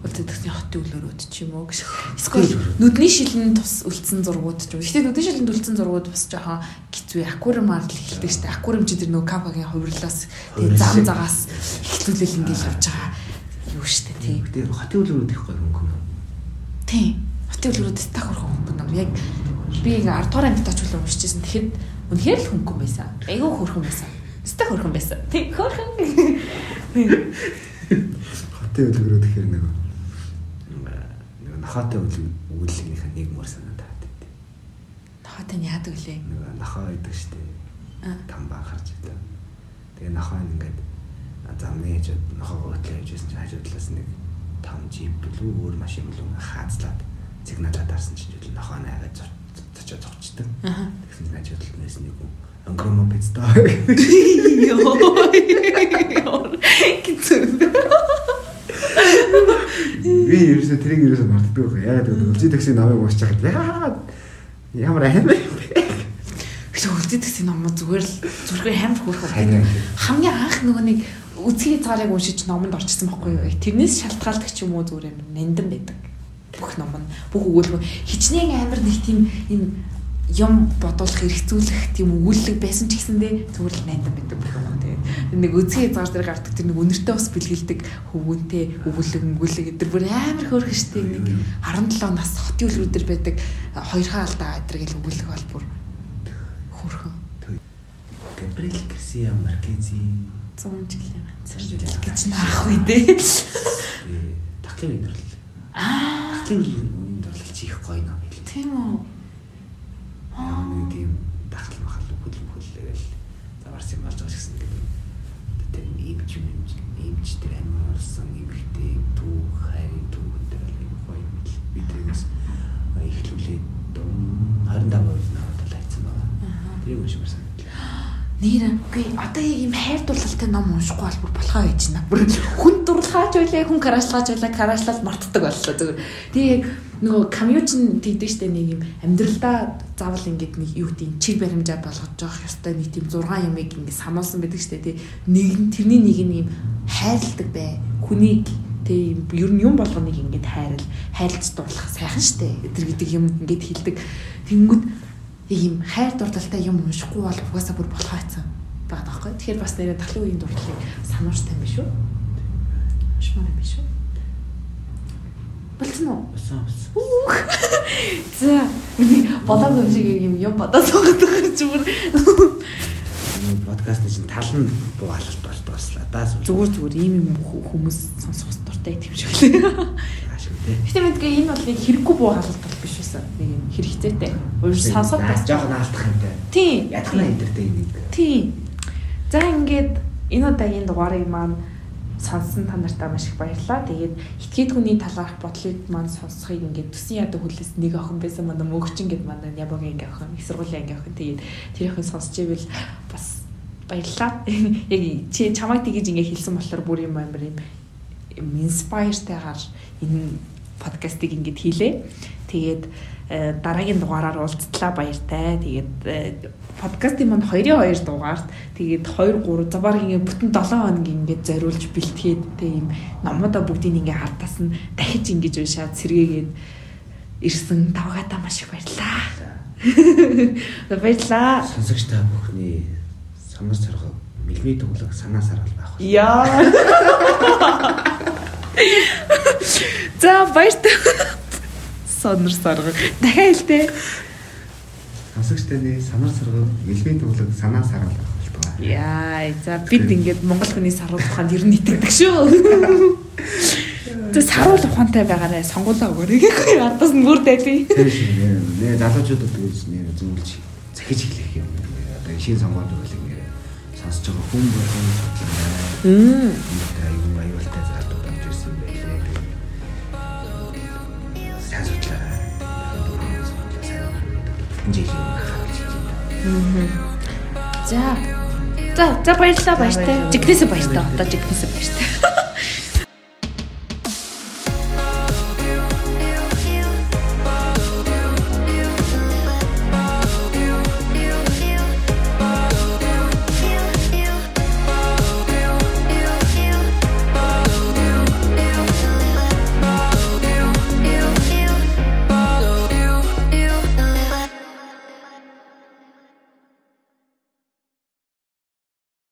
үлдээд төгсний хотын үлөрөөд ч юм уу гэж. Эсвэл нүдний шилэн тус үлдсэн зургууд ч юм. Гэхдээ нүдний шилэнд үлдсэн зургууд бас жоохон гизүү аквариум ард л эхэлдэг шүү дээ. Аквариум чи тэр нөгөө капагийн хувирлаас тэг зам загаас эхлүүлэл ингээл явж байгаа юу шүү дээ тий. Тэгээ хотын үлөрөөд их гоё хөнгөн. Тийм. Хотын үлгэрүүд стак хөрхөн хөнгөн. Яг би ингээ 10 дугаар ангид очвол уншижсэн. Тэгэхэд үнэхээр л хөнгөн байсан. Айгүй хөрхөн байсан. Стак хөрхөн байсан. Тийм хөрхөн. Хотын гэхээр нэг нэг нохоотой үлгэрийнх нь нэг мөр санаад байдаг. Нохоотой нь яадаг лээ. Нэг нохоо идэг штэ. Аа. Там бахарч идэг. Тэгээ нохоо нь ингээд зам нээж нохоо хөтлөө явжсэн чинь хажуу талаас нэг том жип билүү өөр машин билүү хаацлаад сигналаа дарсан чинь жил нохоо найгаад зочоо зогчдөг. Аа. Тэгсэн чинь хажуу талаас нэг юм өнгөрөмө пицта. Гитэн. Би ерөөсө тэрийг ерөөсө мартдаг байхгүй. Яагаад гэвэл үлзий такси намайг уусч хахад яагаад ямар амар юм бэ? Гэтэ үлдээд гэсэн ном зүгээр л зүгээр амар хөөрхөн. Харин. Хамгийн анх нөгөө нэг үзхий цаарыг уншиж номонд орчихсон байхгүй юу? Тэрнээс шалтгаалдаг ч юм уу зүгээр амар нандин байдаг. Бүх ном нь бүх өгүүлбэр хичнээн амар нэг тийм юм юм бодуулах хэрэгцүүлэх тийм өгүүлэг байсан ч гэсэндээ зүгээр л нандин байдаг бүх юм. Тэгээ нэг үзхий цаар дээр гардаг тэр нэг өнөртөө бас бэлгэлдэг хөвгөнтэй өгүүлэг өгүүлэг гэдэг бүр амар хөөрхөн штеп нэг 17 нас хотын үлрүүд дээр байдаг хоёр хаалта эдэр гэл өгүүлэг бол бүр хөөрхөн. Габриэл Гарсиа Маркези 100 жилийн ганц гэж наах үе дээ. таклын өндөрлөл. Аа, Таклын өндөрлөл чи их гоё байл. тийм үү. Аа нэг тийм тахал махал хөл хөллөөл юм болж байгаа гэсэн. Тэр имж имж имж тэр имхтэй дүү хайр дүү гэдэг нэг гоё юм бил. Би тэгээс ихлүүлээд 25% наваад хайцсан байгаа. Тэр юм шиг байсан. Нэр үгүй одоо яг юм хайр дурлалтай ном уншихгүй бол бүр болохоо байж байна. Бүр хүн дурлахаач байлаа, хүн караачлаач байлаа, караачлал мартдаг боллоо зүгээр. Тэгээ яг нөгөө комьючин тэгдэг штэ нэг юм амьдралдаа заавал ингээд нэг юу гэдэг чиг баримжаа болгож явах ёстой нэг тийм 6 ямыг ингээд сануулсан байдаг штэ тий. Нэг нь тэрний нэг нь юм хайрладаг бай. Хүнийг тий ер нь юм болгоныг ингээд хайрал, хайрлаж дурлах сайхан штэ. Тэр гэдэг юм ингээд хилдэг. Тэнгүүд юм хайр дурдалтай юм уншихгүй бол угаасаа бүр болохоо хэцүү байгаа байхгүй. Тэгэхээр бас нэрээ тахлын үеийн дурдлыг сануурч тань биш үү? Шмаар юм биш үү? Болцсон уу? Басан. За, миний болоог юм шиг юм юм суугаад байгаа чи бүр Энэ подкаст чинь тал нь буу алалт болтгоослаа. Даас зүгээр зүгээр ийм юм хүмүүс сонсох дуртай юм шиг лээ. ашиг тий. Гэтэ мэдгүй энэ бол нэг хэрэггүй буу халалт бол биш байсан. Нэг юм хэрэгцээтэй. Өөр сонсоод бас жоох наалтах юмтай. тийм. Ядхна энтертэй нэг. Тийм. За ингээд энэ удаагийн дугаарыг маань сонссон та нартаа маш их баярлалаа. Тэгээд этгээд хүний талаарх бодлыг маань сонсохыг ингээд төсөн ядаг хүлээс нэг охин байсан манай мөгчин гэд манай ябогийн анги охин, их сургуулийн анги охин. Тэгээд тэр охин сонсч ивэл бас баярлалаа. Яг чи чамайг тэгэж ингээд хэлсэн болохоор бүр юм амар юм инспайртайгаар энэ подкастыг ингээд хийлээ. Тэгээд э, дараагийн дугаараар уулзтлаа баяртай. Тэгээд э, подкастын манд 2-2 дугаарт тэгээд 2 3 за баг ингээд бүтэн 7 хоног ингээд зориулж бэлтгээд тийм номуудаа бүгдийг ингээд хардаас нь дахиж ингэж уншаад сэргээгээд ирсэн тавгата маш их баярлаа. Баярлаа. Сонсогч та бүхний самар сарга мэлми төглөг санаа саргал байх. Яа. За баяртай. Сонор сарга. Дахиад хэлтэй. Сонсогч таны самар сарга мэлми төглөг санаа саргал байх болтугай. Яа, за бид ингээд монгол хүний сарвал ухаанд ер нь итгэдэг шүү. Тэ сарвал ухаантай байгаарэ сонгуулаа өгөөрэй гэхгүй ардаас нь бүр дайли. Нэр залуучуудад тэгж нэр зөвлөж захиж эхлэх юм. Одоо шинэ сонгоод үйл ингээд сонсож байгаа хүн болгон судлаа. Мм. аюул аюултай зардал Жишээ хавч чинь. За. За, за баярлалаа баяртай. Жигнэсээ баяртай. Одоо жигнэсээ баяртай.